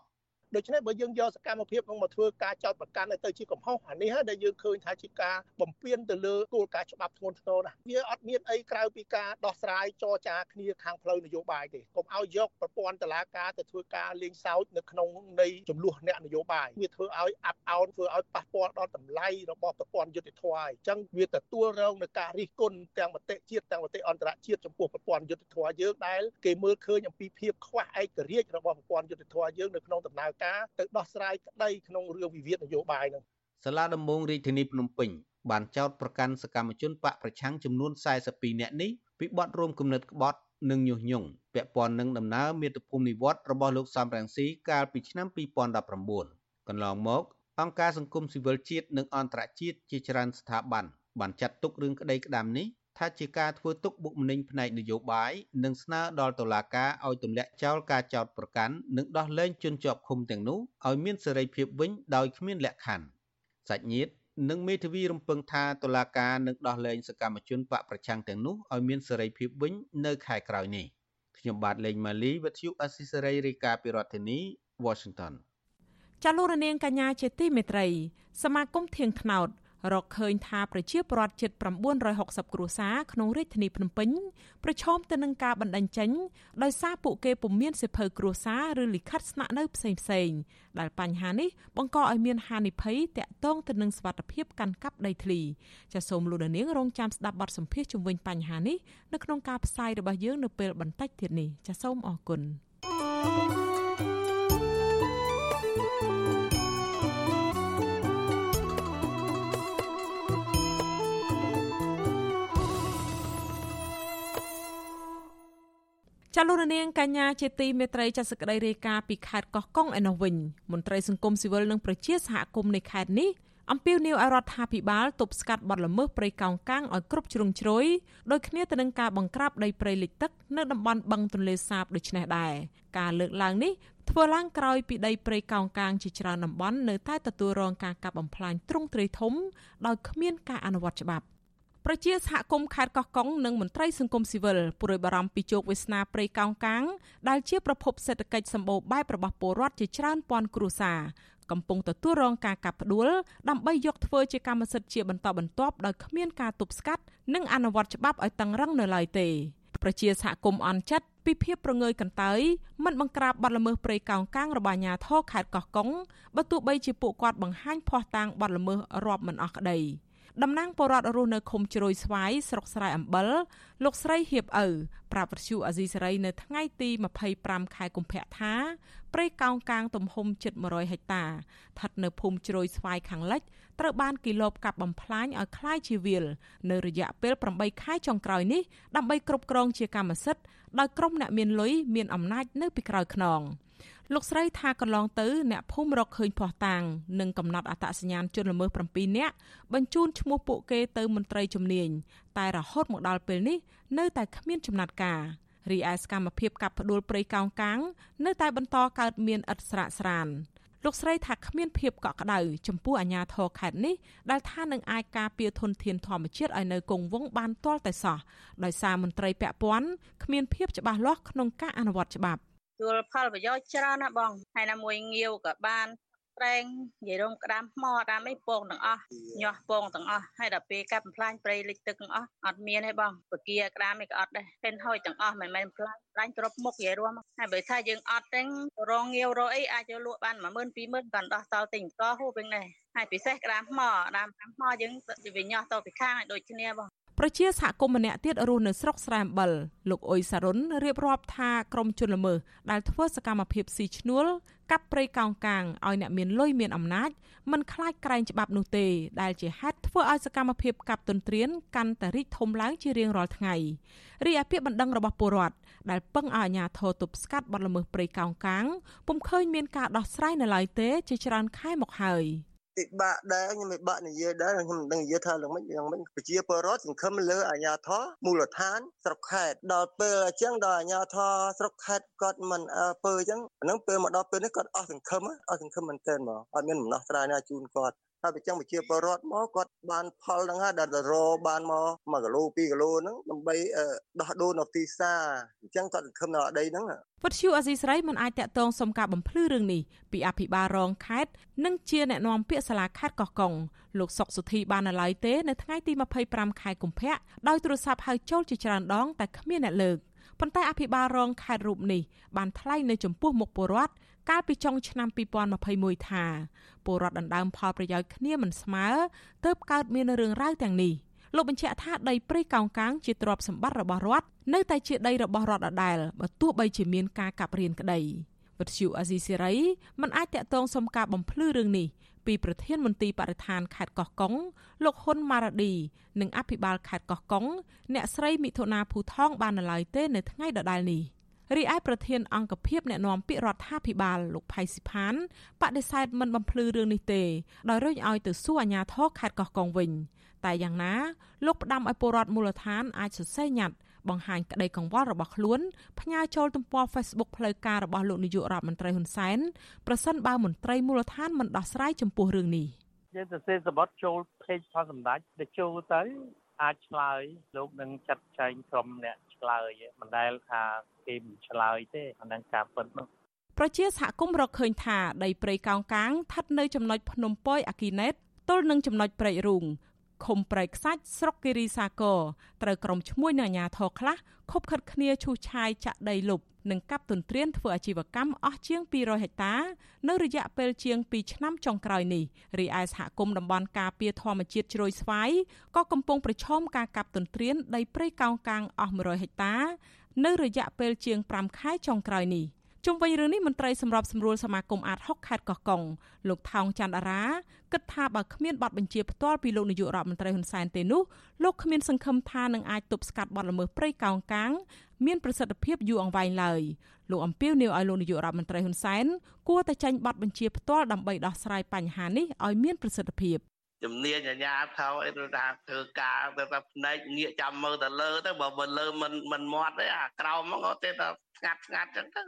ដូច្នេះបើយើងយកសកម្មភាពនោះមកធ្វើការចោតប្រកាន់ទៅជាកំហុសអានេះហើយដែលយើងឃើញថាជាការបំពានទៅលើគោលការណ៍ច្បាប់ធ្ងន់ធ្ងរណាស់វាអត់មានអីក្រៅពីការដោះស្រាយចរចាគ្នាខាងផ្លូវនយោបាយទេកុំឲ្យយកប្រព័ន្ធតឡាការទៅធ្វើការលេងសើចនៅក្នុងនៃចំនួនអ្នកនយោបាយវាធ្វើឲ្យអាប់អោនធ្វើឲ្យប៉ះពាល់ដល់តម្លៃរបស់ប្រព័ន្ធយុតិធធម៌ហើយអញ្ចឹងវាទទួលរងនឹងការរិះគន់ទាំងមតិជាតិទាំងមតិអន្តរជាតិចំពោះប្រព័ន្ធយុតិធធម៌យើងដែលគេមើលឃើញអំពីភាពខ្វះឯករាជ្យរបស់ប្រព័ន្ធយុតិធធម៌យើងនៅក្នុងដំណើរការទៅដោះស្រាយក្តីក្នុងរឿងវិវាទនយោបាយនឹងសាលាដំបងរាជធានីភ្នំពេញបានចោទប្រកាន់សកម្មជនបកប្រឆាំងចំនួន42នាក់នេះពីបទរួមគំនិតក្បត់និងញុះញង់ពាក់ព័ន្ធនឹងដំណើរមាតុភូមិនិវត្តរបស់លោកសំរងស៊ីកាលពីឆ្នាំ2019កន្លងមកអង្គការសង្គមស៊ីវិលជាតិនិងអន្តរជាតិជាច្រើនស្ថាប័នបានចាត់ទុករឿងក្តីក្តាមនេះ ថាជាការធ្វើទុកបុកម្នេញផ្នែកនយោបាយនិងស្នើដល់តុលាការឲ្យទម្លាក់ចោលការចោទប្រកាន់និងដោះលែងជនជាប់ឃុំទាំងនោះឲ្យមានសេរីភាពវិញដោយគ្មានលក្ខខណ្ឌសាច់ញាតិនិងមេធាវីរំពឹងថាតុលាការនឹងដោះលែងសកម្មជនបកប្រឆាំងទាំងនោះឲ្យមានសេរីភាពវិញនៅខែក្រោយនេះខ្ញុំបាទលេងម៉ាលីវិទ្យុអស៊ីសេរីរាយការណ៍ពីរដ្ឋធានី Washington ចាលោករនាងកញ្ញាជាទីមេត្រី សមាគមធៀងថ្នោត រកឃើញថាប្រជាពលរដ្ឋជិត960គ្រួសារក្នុងរាជធានីភ្នំពេញប្រឈមទៅនឹងការបណ្តេញចេញដោយសារពួកគេពុំមានសិភៅគ្រួសារឬលិខិតស្នាក់នៅផ្សេងផ្សេងដែលបញ្ហានេះបង្កឲ្យមានហានិភ័យតាក់ទងទៅនឹងសវត្ថភាពកាន់កាប់ដីធ្លីចាសសូមលោកនាងរងចាំស្ដាប់បទសម្ភាសន៍ជំវិញបញ្ហានេះនៅក្នុងការផ្សាយរបស់យើងនៅពេលបន្តិចទៀតនេះចាសសូមអរគុណ thank you ចលនានាងកញ្ញាជាទីមេត្រីចាសក្តីរាយការណ៍ពីខេត្តកោះកុងឯនោះវិញមន្ត្រីសង្គមស៊ីវិលនិងប្រជាសហគមន៍នៃខេត្តនេះអំពាវនាវឲ្យរដ្ឋាភិបាលទប់ស្កាត់បទល្មើសព្រៃកោងកាងឲ្យគ្រប់ជ្រុងជ្រោយដោយគ្នាទៅនឹងការបង្ក្រាបដីព្រៃលិចទឹកនៅតំបន់បឹងទន្លេសាបដូចនេះដែរការលើកឡើងនេះធ្វើឡើងក្រោយពីដីព្រៃកោងកាងជាច្រើនតំបន់នៅតែទទួលរងការកាប់បំផ្លាញទ្រង់ទ្រាយធំដោយគ្មានការអនុវត្តច្បាប់ ប្រជាសហគមន៍ខេត្តកោះកុងនិងមន្ត្រីសង្គមស៊ីវិលព្រួយបារម្ភពីជោគវាសនាព្រៃកោងកាងដែលជាប្រភពសេដ្ឋកិច្ចសម្បូរបែបរបស់ពលរដ្ឋជាច្រើនពាន់គ្រួសារកំពុងទទួលរងការកាប់ផ្ដួលដើម្បីយកធ្វើជាកម្មសិទ្ធិជាបន្តបន្ទាប់ដោយគ្មានការទប់ស្កាត់និងអនុវត្តច្បាប់ឲ្យតឹងរឹងនៅឡើយទេប្រជាសហគមន៍អន់ចិត្តពីភាពប្រងើយកន្តើយមិនបង្ក្រាបបទល្មើសព្រៃកោងកាងរបស់អាជ្ញាធរខេត្តកោះកុងបើទោះបីជាពួកគាត់បង្ហាញភ័ស្តុតាងបទល្មើសរាប់មិនអស់ក្តី។ តំណាងបរដ្ឋរស់នៅឃុំជ្រោយស្វាយស្រុកស្រែអំបិលលោកស្រីហៀបឪប្រាប់វិទ្យុអាស៊ីសេរីនៅថ្ងៃទី25ខែកុម្ភៈថាព្រៃកោងកាងទំហំជិត100ហិកតាស្ថិតនៅភូមិជ្រោយស្វាយខាងលិចត្រូវបានគីឡូបកាប់បំផ្លាញឲ្យคล้ายជាវាលនៅរយៈពេល8ខែចុងក្រោយនេះដើម្បីគ្រប់គ្រងជាកម្មសិទ្ធិដោយក្រុមអ្នកមានលុយមានអំណាចនៅពីក្រោយខ្នង។ លោកស្រីថាកន្លងទៅអ្នកភូមិរកឃើញភ័ស្តុតាងនិងកំណត់អត្តសញ្ញាណជនល្មើស7នាក់បញ្ជូនឈ្មោះពួកគេទៅមន្ត្រីជំនាញតែរហូតមកដល់ពេលនេះនៅតែគ្មានចំណាត់ការរីឯសកម្មភាពកាប់ផ្ដួលព្រៃកោងកាងនៅតែបន្តកើតមានឥតស្រាកស្រានលោកស្រីថាគ្មានភាពកក់ក្ដៅចំពោះអាញាធរខេត្តនេះដែលថានឹងអាចការពារធនធានធម្មជាតិឲ្យនៅគង់វង្សបានទាល់តែសោះដោយសារមន្ត្រីពាក់ព័ន្ធគ្មានភាពច្បាស់លាស់ក្នុងការអនុវត្តច្បាប់ ទួលផលប្រយោជន៍ច្រើនណាបងហើយណាមួយងាវក៏បានប្រែងនិយាយរំក្តាមថ្មតាមអីពងទាំងអស់ញាស់ពងទាំងអស់ហើយដល់ពេលកាប់បំផ្លាញព្រៃលិចទឹកទាំងអស់អត់មានទេបងពគាក្តាមអីក៏អត់ដែរពេនហុយទាំងអស់មិនមែនបំផ្លាញប្រាញ់គ្រប់មុខនិយាយរួមហើយបើថាយើងអត់ទាំងរងងាវរកអីអាចយកលក់បាន10000 20000ក៏ដោះតល់ទិញកហូបវិញដែរហើយពិសេសក្តាមថ្មក្តាមថ្មយើងវាញាស់តពីខាងឲ្យដូចគ្នាបង ប្រជាសហគមន៍ម្នាក់ទៀតរស់នៅស្រុកស្រែអំបិលលោកអ៊ុយសារុនរៀបរាប់ថាក្រុមជនល្មើសដែលធ្វើសកម្មភាពស៊ីឈ្នួលកាប់ព្រៃកោងកាងឲ្យអ្នកមានលុយមានអំណាចមិនខ្លាចក្រែងច្បាប់នោះទេ ដែលជាហេតុធ្វើឲ្យសកម្មភាពកាប់ទន្ទ្រានកាន់តែរីកធំឡើងជារៀងរាល់ថ្ងៃរីឯពាក្យបណ្ដឹងរបស់ពលរដ្ឋដែលពឹងឲ្យអាជ្ញាធរទប់ស្កាត់បទល្មើសព្រៃកោងកាងពុំឃើញមានការដោះស្រាយនៅឡើយទេជាច្រើនខែមកហើយ។ ពិបាកដែរខ្ញុំមិនបាក់និយាយដែរខ្ញុំមិនដឹងនិយាយថាឡើងមិនយ៉ាងមិនប្រជាពលរដ្ឋសង្ឃឹមលើអាជ្ញាធរមូលដ្ឋានស្រុកខេត្តដល់ពេលអញ្ចឹងដល់អាជ្ញាធរស្រុកខេត្តគាត់មិនអើពើអញ្ចឹងអានឹងពេលមកដល់ពេលនេះគាត់អស់សង្ឃឹមអស់សង្ឃឹមមែនទែនមកអត់មានដំណោះស្រាយណាជូនគាត់ ហើយបើចឹងប្រជាពលរដ្ឋមកគាត់បានផលហ្នឹងហើយដែលរបានមក1គីឡូ2គីឡូហ្នឹងដើម្បីដោះដូរនៅទីផ្សារអញ្ចឹងគាត់សង្ឃឹមនៅអដីហ្នឹងវត្តឈូអសីស្រីមិនអាចតាក់ទងសុំការបំភ្លឺរឿងនេះពីអភិបាលរងខេត្តនិងជាអ្នកណែនាំពាក្យសាលាខេត្តកោះកុងលោកសុកសុធីបាននៅឡើយទេនៅថ្ងៃទី25ខែកុម្ភៈដោយទូរស័ព្ទហៅចូលជាច្រើនដងតែគ្មានអ្នកលើកប៉ុន្តែអភិបាលរងខេត្តរូបនេះបានថ្លែងនៅចំពោះមុខពលរដ្ឋ កាលពីចុងឆ្នាំ2021ថាពលរដ្ឋដណ្ដើមផលប្រយោជន៍គ្នាមិនស្មើទើបកើតមានរឿងរ៉ាវទាំងនេះលោកបញ្ជាក់ថាដីព្រៃកោងកាងជាទ្រព្យសម្បត្តិរបស់រដ្ឋនៅតែជាដីរបស់រដ្ឋដដែលបើទោះបីជាមានការកាប់រៀនក្តីវិទ្យុអាស៊ីសេរីមិនអាចតាក់ទងសុំការបំភ្លឺរឿងនេះពីប្រធានមន្ទីរបរិស្ថានខេត្តកោះកុងលោកហ៊ុនម៉ារ៉ាឌីនិងអភិបាលខេត្តកោះកុងអ្នកស្រីមិថុនាភូថងបាននៅឡើយទេនៅថ្ងៃដដែលនេះ រីឯប្រធានអង្គភិបអ្នកណែនាំពាក្យរដ្ឋាភិបាលលោកផៃស៊ីផានបដិសេធមិនបំភ្លឺរឿងនេះទេដោយរុញឲ្យទៅសួរអាជ្ញាធរខេត្តកោះកុងវិញតែយ៉ាងណាលោកផ្ដាំឲ្យពលរដ្ឋមូលដ្ឋានអាចសរសេរញត្តិបង្ហាញក្តីកង្វល់របស់ខ្លួនផ្ញើចូលទំព័រ Facebook ផ្លូវការរបស់លោកនាយករដ្ឋមន្ត្រីហ៊ុនសែនប្រសិនបើមន្ត្រីមូលដ្ឋានមិនដោះស្រាយចំពោះរឿងនេះយើងទៅសេសបត់ចូល page ផសម្ដេចទៅចូលទៅអាចឆ្លើយលោកនឹងចាត់ចែងក្រុមអ្នក ឆ្លើយមិនដែលថាគេមិនឆ្លើយទេអានឹងការពិតនោះប្រជាសហគមន៍រកឃើញថាដីព្រៃកោងកាងស្ថិតនៅចំណុចភ្នំពយអាគីណេតទល់នឹងចំណុចព្រែករូង ឃុំប្រែកខ្សាច់ស្រុកគិរីសាគរត្រូវក្រុមឈ្មួញនៅអាជ្ញាធរខ្លះខົບខិតគ្នាឈូសឆាយចាក់ដីលុបនិងកាប់ទន្ទ្រានធ្វើអាជីវកម្មអស់ជាង200ហិកតានៅរយៈពេលជាង2ឆ្នាំចុងក្រោយនេះរីឯសហគមន៍តំបន់ការពារធម្មជាតិជ្រោយស្វាយក៏កំពុងប្រឈមការកាប់ទន្ទ្រានដីព្រៃកោងកាងអស់100ហិកតានៅរយៈពេលជាង5ខែចុងក្រោយនេះ។ ជុំវិញរឿងនេះមន្ត្រីសម្របសម្រួលសមាគមអាត6ខេត្តកោះកុងលោកថោងច័ន្ទអារាគិតថាបើគ្មានប័ណ្ណបញ្ជាផ្ទាល់ពីលោកនាយករដ្ឋមន្ត្រីហ៊ុនសែនទេនោះលោកគ្មានសង្ឃឹមថានឹងអាចទប់ស្កាត់បទល្មើសព្រៃកោងកាងមានប្រសិទ្ធភាពយូរអង្វែងឡើយលោកអំពីវនាវឲ្យលោកនាយករដ្ឋមន្ត្រីហ៊ុនសែនគួរតែចេញប័ណ្ណបញ្ជាផ្ទាល់ដើម្បីដោះស្រាយបញ្ហានេះឲ្យមានប្រសិទ្ធភាព ជំនាញអាញាថោអីទៅថាធ្វើការទៅថាភ្នែកងាកចាំមើលទៅលើទៅបើមើលលើមិនមិនមាត់ទេអាក្រោមមកទៅតែស្ងាត់ស្ងាត់ចឹងទៅ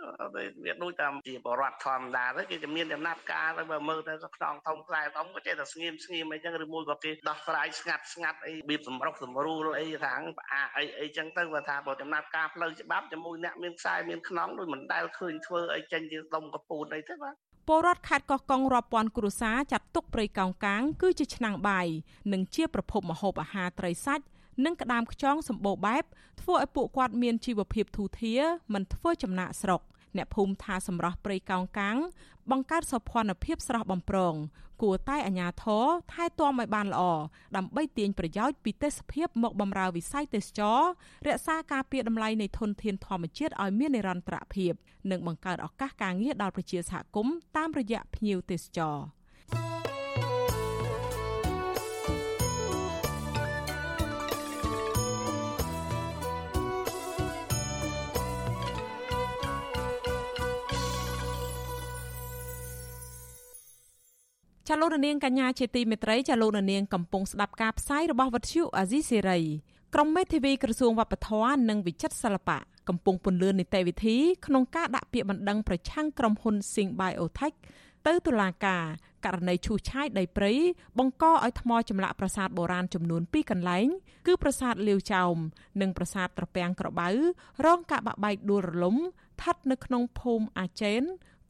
វាដូចតាមជាបរដ្ឋធម្មតាទៅគេជំនាញដំណាត់ការទៅបើមើលទៅខ្នងធំខ្លែធំក៏ចេះតែស្ងៀមស្ងៀមអីចឹងឬមួយក៏គេដោះស្រាយស្ងាត់ស្ងាត់អីបៀបសម្រុកសម្រួលអីថាផ្អាអីអីចឹងទៅបើថាបើដំណាត់ការផ្លូវច្បាប់ជាមួយអ្នកមានខ្សែមានខ្នងដូចមិនដែលឃើញធ្វើអីចេញជាដុំកពូតអីទេបាទ ពលរដ្ឋខេត្តកោះកុងរាប់ពាន់គ្រួសារចាត់ទុកព្រៃកោងកាង គឺជាឆ្នាំងបាយនិងជាប្រភពម្ហូបអាហារត្រីសាច់និងក្តាមខ្យងសម្បូរបែបធ្វើឲ្យពួកគាត់មានជីវភាពធូរធារមិនធ្វើចំណាក់ស្រុក អ្នកភូមិថាសម្រស់ព្រៃកោងកាងបង្កើតសោភ័ណភាពស្រស់បំព្រងគួរតែអាជ្ញាធរថែទាំឲ្យបានល្អដើម្បីទាញប្រយោជន៍ពីទេសភាពមកបម្រើវិស័យទេសចររក្សាការពារតម្លៃនៃធនធានធម្មជាតិឲ្យមាននិរន្តរភាពនិងបង្កើតឱកាសការងារដល់ប្រជាសហគមន៍តាមរយៈភ្ញៀវទេសចរ ចាលោករនាងកញ្ញាជាទីមេត្រីចាលោករនាងកំពុងស្ដាប់ការផ្សាយរបស់វិទ្យុអាស៊ីសេរីក្រុមមេធាវីក្រសួងវប្បធម៌និងវិចិត្រសិល្បៈកំពុងពន្លឿននីតិវិធីក្នុងការដាក់ពាក្យបណ្ដឹងប្រឆាំងក្រុមហ៊ុន Sing Biotech ទៅតុលាការករណីឈូសឆាយដីព្រៃបង្កឲ្យថ្មចម្លាក់ប្រាសាទបុរាណចំនួន2កន្លែង គឺប្រាសាទលាវចោមនិងប្រាសាទត្រពាំងក្របៅរងការបាក់បែកដួលរលំស្ថិតនៅក្នុងភូមិអាចេន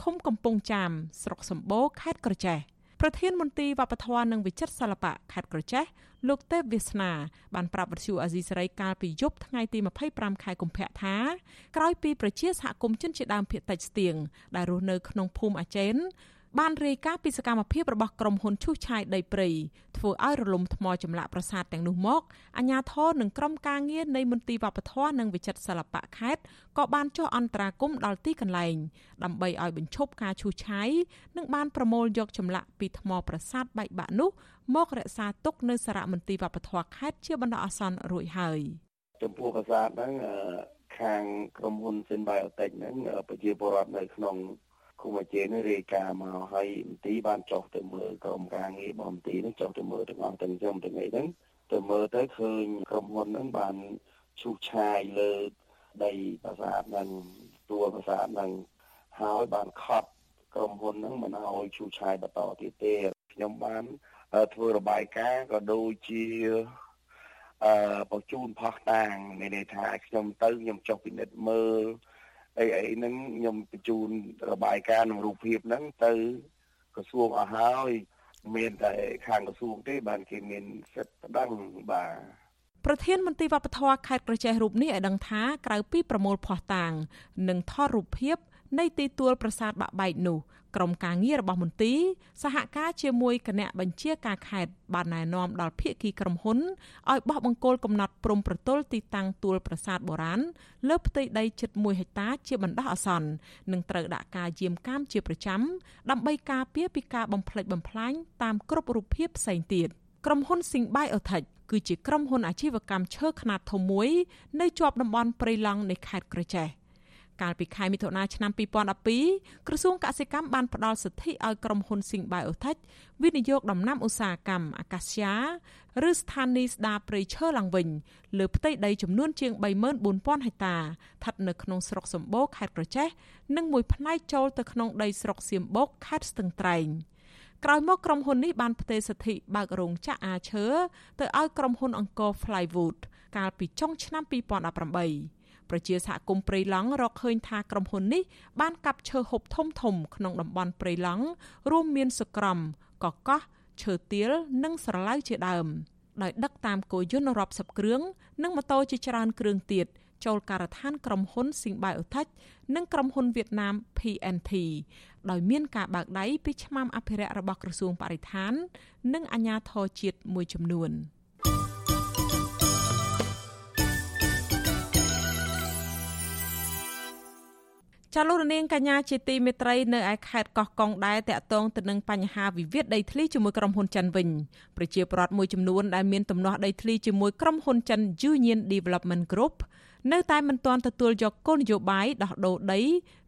ឃុំកំពង់ចាមស្រុកសម្បូរខេត្តក្រចេះ ប្រធានមន្ទីរវប្បធម៌និងវិចិត្រសិល្បៈខេត្តក្រចេះលោកទេពវាសនាបានប្រាប់វិទ្យុអាស៊ីសេរីកាលពីយប់ថ្ងៃទី25ខែកុម្ភៈថាក្រោយពីប្រជាសហគមន៍ជនជាដើមភាគតិចស្ទៀងដែលរស់នៅក្នុងភូមិអាចេនបានរាយការណ៍ពីសកម្មភាពរបស់ក្រុមហ៊ុនឈូសឆាយដីព្រៃ ធ្វើឲ្យរលំថ្មចម្លាក់ប្រាសាទទាំងនោះមកអាជ្ញាធរនិងក្រុមការងារនៃមន្ទីរវប្បធម៌និងវិចិត្រសិល្បៈខេត្តក៏បានចុះអន្តរាគមន៍ដល់ទីកន្លែងដើម្បីឲ្យបញ្ឈប់ការឈូសឆាយនិងបានប្រមូលយកចម្លាក់ពីថ្មប្រាសាទបែកបាក់នោះមករក្សាទុកនៅសារមន្ទីរវប្បធម៌ខេត្តជាបណ្ដោះអាសន្នរួចហើយចំពោះប្រាសាទហ្នឹងខាងក្រុមហ៊ុន Sinbiotech ហ្នឹងប្រជាពលរដ្ឋនៅក្នុង គុំអាចេនេះរាយការណ៍មកហើយមន្ទីរបានចុះទៅមើលក្រុមការងាររបស់មន្ទីរនឹងចុះទៅមើលទាំងអស់ទាំងខ្ញុំទាំងអីហ្នឹងទៅមើលទៅឃើញក្រុមហ៊ុនហ្នឹងបានឈូសឆាយលើដីប្រាសាទហ្នឹងទួលប្រាសាទហ្នឹងហើយបានខត់ក្រុមហ៊ុនហ្នឹងមិនឲ្យឈូសឆាយបន្តទៀតទេខ្ញុំបានធ្វើរបាយការណ៍ក៏ដូចជាអឺបញ្ជូនផុសតាងមានន័យថាខ្ញុំទៅខ្ញុំចុះពិនិត្យមើល អីអីហ្នឹងខ្ញុំបញ្ជូនរបាយការណ៍នឹងរូបភាពហ្នឹងទៅក្រសួងអស់ហើយមានតែខាងក្រសួងទេបានគេមានសិទ្ធិប្តឹងបាទប្រធានមន្ទីរវប្បធម៌ខេត្តក្រចេះរូបនេះឲ្យដឹងថាក្រៅពីប្រមូលភ័ស្តុតាង និងថតរូបភាពនៃទីទួលប្រាសាទបាក់បែកនោះ ក្រុមការងាររបស់មន្ទីរសហការជាមួយគណៈបញ្ជាការខេត្តបានណែនាំដល់ភាគីក្រុមហ៊ុនឲ្យបោះបង្គោលកំណត់ព្រំប្រទល់ទីតាំងទួលប្រាសាទបុរាណលើផ្ទៃដីជិត1ហិកតាជាបណ្ដោះអាសន្ននិងត្រូវដាក់ការយាមកាមជាប្រចាំដើម្បីការពារពីការបំផ្លិចបំផ្លាញតាមគ្រប់រូបភាពផ្សេងទៀតក្រុមហ៊ុន Sing Biotech គឺជាក្រុមហ៊ុនអាជីវកម្មឈើខ្នាតធំមួយនៅជាប់តំបន់ព្រៃឡង់នៃខេត្តក្រចេះ កាលពីខែមិថុនាឆ្នាំ2012ក្រសួងកសិកម្មបានផ្ដល់សិទ្ធិឲ្យក្រុមហ៊ុន Sing Biotech វិនិយោគដំណាំឧស្សាហកម្មអាកាសយ៉ាឬស្ថានីយស្ដារព្រៃឈើឡើងវិញលើផ្ទៃដីចំនួនជាង34,000ហិកតាស្ថិតនៅក្នុងស្រុកសម្បូរខេត្តក្រចេះនិងមួយផ្នែកចូលទៅក្នុងដីស្រុកសៀមបូកខេត្តស្ទឹងត្រែងក្រោយមកក្រុមហ៊ុននេះបានផ្ទេរសិទ្ធិបើករោងចក្រអាឈើទៅឲ្យក្រុមហ៊ុនអង្គរ Flywood កាលពីចុងឆ្នាំ2018 ប្រជាសហគមន៍ព្រៃឡង់រកឃើញថាក្រុមហ៊ុននេះបានកាប់ឈើហូបធំធំក្នុងតំបន់ព្រៃឡង់រួមមានសក្រំកកោះឈើទាលនិងស្រឡៅជាដើមដោយដឹកតាមគោយន្តរាប់សិបគ្រឿងនិងម៉ូតូជាច្រើនគ្រឿងទៀតចូលការដ្ឋានក្រុមហ៊ុន Sing Biotech និងក្រុមហ៊ុនវៀតណាម PNT ដោយមានការបើកដៃពីឆ្មាំអភិរក្សរបស់ក្រសួងបរិស្ថាន និងអាជ្ញាធរជាតិមួយចំនួន។ ចាលោករនាងកញ្ញាជាទីមេត្រីនៅឯខេត្តកោះកុងដែរតាក់ទងទៅនឹងបញ្ហាវិវាទដីធ្លីជាមួយក្រុមហ៊ុនចិនវិញប្រជាពលរដ្ឋមួយចំនួនដែលមានទំនាស់ដីធ្លីជាមួយក្រុមហ៊ុនចិន Union Development Group នៅតែមិនទាន់ទទួលយកគោលនយោបាយដោះដូរដី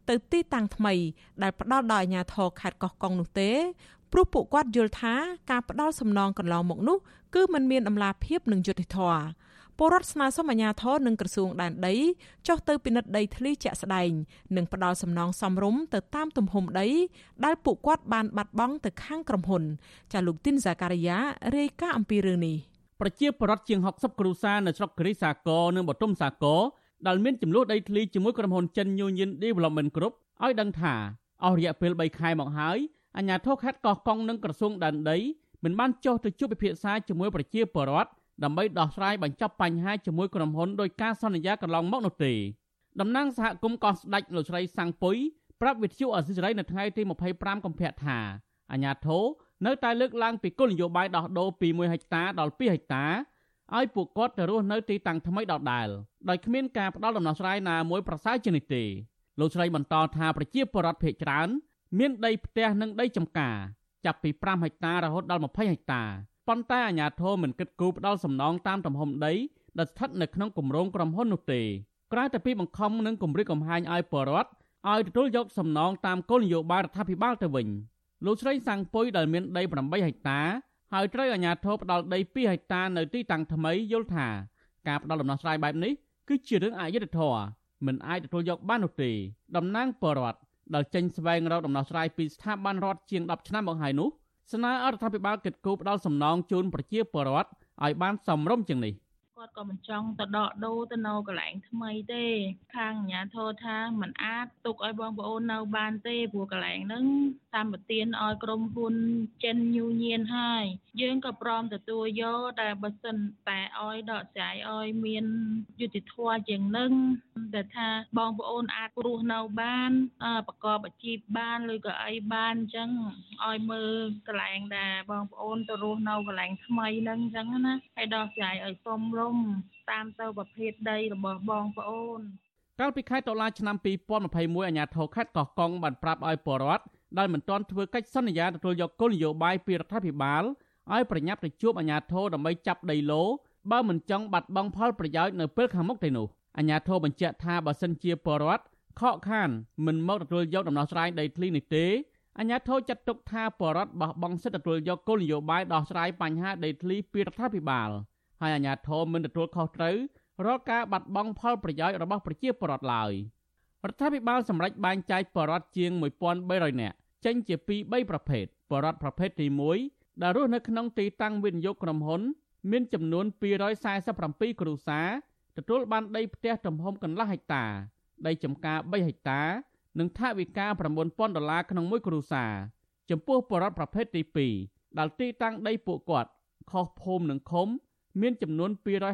ទៅទីតាំងថ្មី ដែលផ្ដល់ដោយអាជ្ញាធរខេត្តកោះកុងនោះទេព្រោះពួកគាត់យល់ថាការផ្ដល់សំណងកន្លងមកនោះគឺมันមានដំណាភាពនឹងយុត្តិធម៌ ពលរដ្ឋស្នើសុំអាជ្ញាធរនិងក្រសួងដែនដីចុះទៅពិនិត្យដីធ្លីជាក់ស្ដែងនិងផ្ដល់សំណងសមរម្យទៅតាមទំហំដី ដែលពួកគាត់បានបាត់បង់ទៅខាងក្រុមហ៊ុន ចាលោកទីនសាការីយ៉ារាយការណ៍អំពីរឿងនេះប្រជាពលរដ្ឋជាង60គ្រួសារនៅស្រុកគិរីសាគរនិងបទុមសាគរដែលមានចំនួនដីធ្លីជាមួយក្រុមហ៊ុនចិន Union Development Group ឲ្យដឹងថាអស់រយៈពេល3ខែមកហើយអាជ្ញាធរខេត្តកោះកុងនិងក្រសួងដែនដីមិនបានចុះទៅជួបពិភាក្សាជាមួយប្រជាពលរដ្ឋ ដើម្បីដោះស្រាយបញ្ចប់បញ្ហាជាមួយក្រុមហ៊ុនដោយការសន្យាកន្លងមកនោះទេតំណាងសហគមន៍កោះស្ដេចលោកស្រីសាំងពុយប្រាប់វិទ្យុអសិរ័យនៅថ្ងៃទី25កុម្ភៈថាអាញាធរនៅតែលើកឡើងពីគោលនយោបាយដោះដូរពី1ហិកតាដល់2ហិកតាឲ្យពួកគាត់ទៅរស់នៅទីតាំងថ្មីដដែលដោយគ្មានការផ្ដល់ដំណោះស្រាយណាមួយប្រសើរជាងនេះទេលោកស្រីបន្តថាប្រជាពលរដ្ឋភ័យច្រើន មានដីផ្ទះនិងដីចម្ការ ចាប់ពី5ហិកតារហូតដល់20ហិកតា ប៉ុន្តែអាជ្ញាធរមិនគិតគូរផ្ដល់សំណងតាមទំហំដីដែលស្ថិតនៅក្នុងគម្រោងក្រុមហ៊ុននោះទេក្រៅតែពីបង្ខំនិងគម្រិតកំហែងឲ្យបរដ្ឋឲ្យទទួលយកសំណងតាមគោលនយោបាយរដ្ឋាភិបាលទៅវិញលោកស្រីសាំងពុយដែលមានដី8ហិកតាហើយត្រូវអាជ្ញាធរផ្ដល់ដី2ហិកតានៅទីតាំងថ្មីយល់ថាការផ្ដល់ដំណោះស្រាយបែបនេះគឺជារឿងអយុត្តិធម៌មិនអាចទទួលយកបាននោះទេតំណាងបរដ្ឋដែលចេញស្វែងរកដំណោះស្រាយពីស្ថាប័នរដ្ឋជាង10ឆ្នាំមកហើយនោះ ស្នើអរដ្ឋាភិបាលកិត្តគូផ្ដល់សំណងជូនប្រជាពលរដ្ឋឲ្យបានសមរម្យជាងនេះ គាត់ក៏មិនចង់ទៅដកដូរទៅនៅកន្លែងថ្មីទេ ខាងអាជ្ញាធរថាมันអាចទុកឲ្យបងប្អូននៅបានទេព្រោះកន្លែងហ្នឹងតាមប្រទានឲ្យក្រុមហ៊ុនចិនញូញៀនហើយយើងក៏ព្រមទទួលយកតែបើសិនតែឲ្យដកស្រាយឲ្យមានយុតិធធម៌ជាងនឹងតែថាបងប្អូនអាចរស់នៅបានប្រកបអាជីពបានឬក៏អីបានអញ្ចឹងឲ្យមើលកន្លែងដែលបងប្អូនទៅរស់នៅកន្លែងថ្មីហ្នឹងអញ្ចឹងណាហើយដោះស្រាយឲ្យសមរម្យតាមទៅប្រភេទដីរបស់បងប្អូន កាលពីខែតុលាឆ្នាំ2021អាជ្ញាធរខេត្តកោះកុងបានប្រាប់ឲ្យពលរដ្ឋដែលមិនទាន់ធ្វើកិច្ចសន្យាទទួលយកគោលនយោបាយពីរដ្ឋាភិបាលឲ្យប្រញាប់ទៅជួបអាជ្ញាធរដើម្បីចាប់ដីឡូបើមិនចង់បាត់បង់ផលប្រយោជន៍នៅពេលខាងមុខទេនោះអាជ្ញាធរបញ្ជាក់ថាបើសិនជាពលរដ្ឋខកខានមិនមកទទួលយកដំណោះស្រាយដីធ្លីនេះទេអាជ្ញាធរចាត់ទុកថាពលរដ្ឋបោះបង់សិទ្ធិទទួលយកគោលនយោបាយដោះស្រាយបញ្ហាដីធ្លីពីរដ្ឋាភិបាល ហើយអាជ្ញាធរមិនទទួលខុសត្រូវរាល់ការបាត់បង់ផលប្រយោជន៍របស់ប្រជាពលរដ្ឋឡើយរដ្ឋាភិបាលសម្រេចបែងចែកពលរដ្ឋជាង1300នាក់ចេញជាពីរ3ប្រភេទពលរដ្ឋប្រភេទទី1ដែលរស់នៅក្នុងទីតាំងវិនិយោគក្រុមហ៊ុន មានចំនួន247គ្រួសារទទួលបានដីផ្ទះទំហំកន្លះហិកតា ដីចម្ការ3ហិកតា និងថវិកា9000ដុល្លារក្នុងមួយគ្រួសារចំពោះបរិវត្តប្រភេទទី2ដែលទីតាំងដីពួកគាត់ខុសភូមិនិងឃុំ មានចំនួន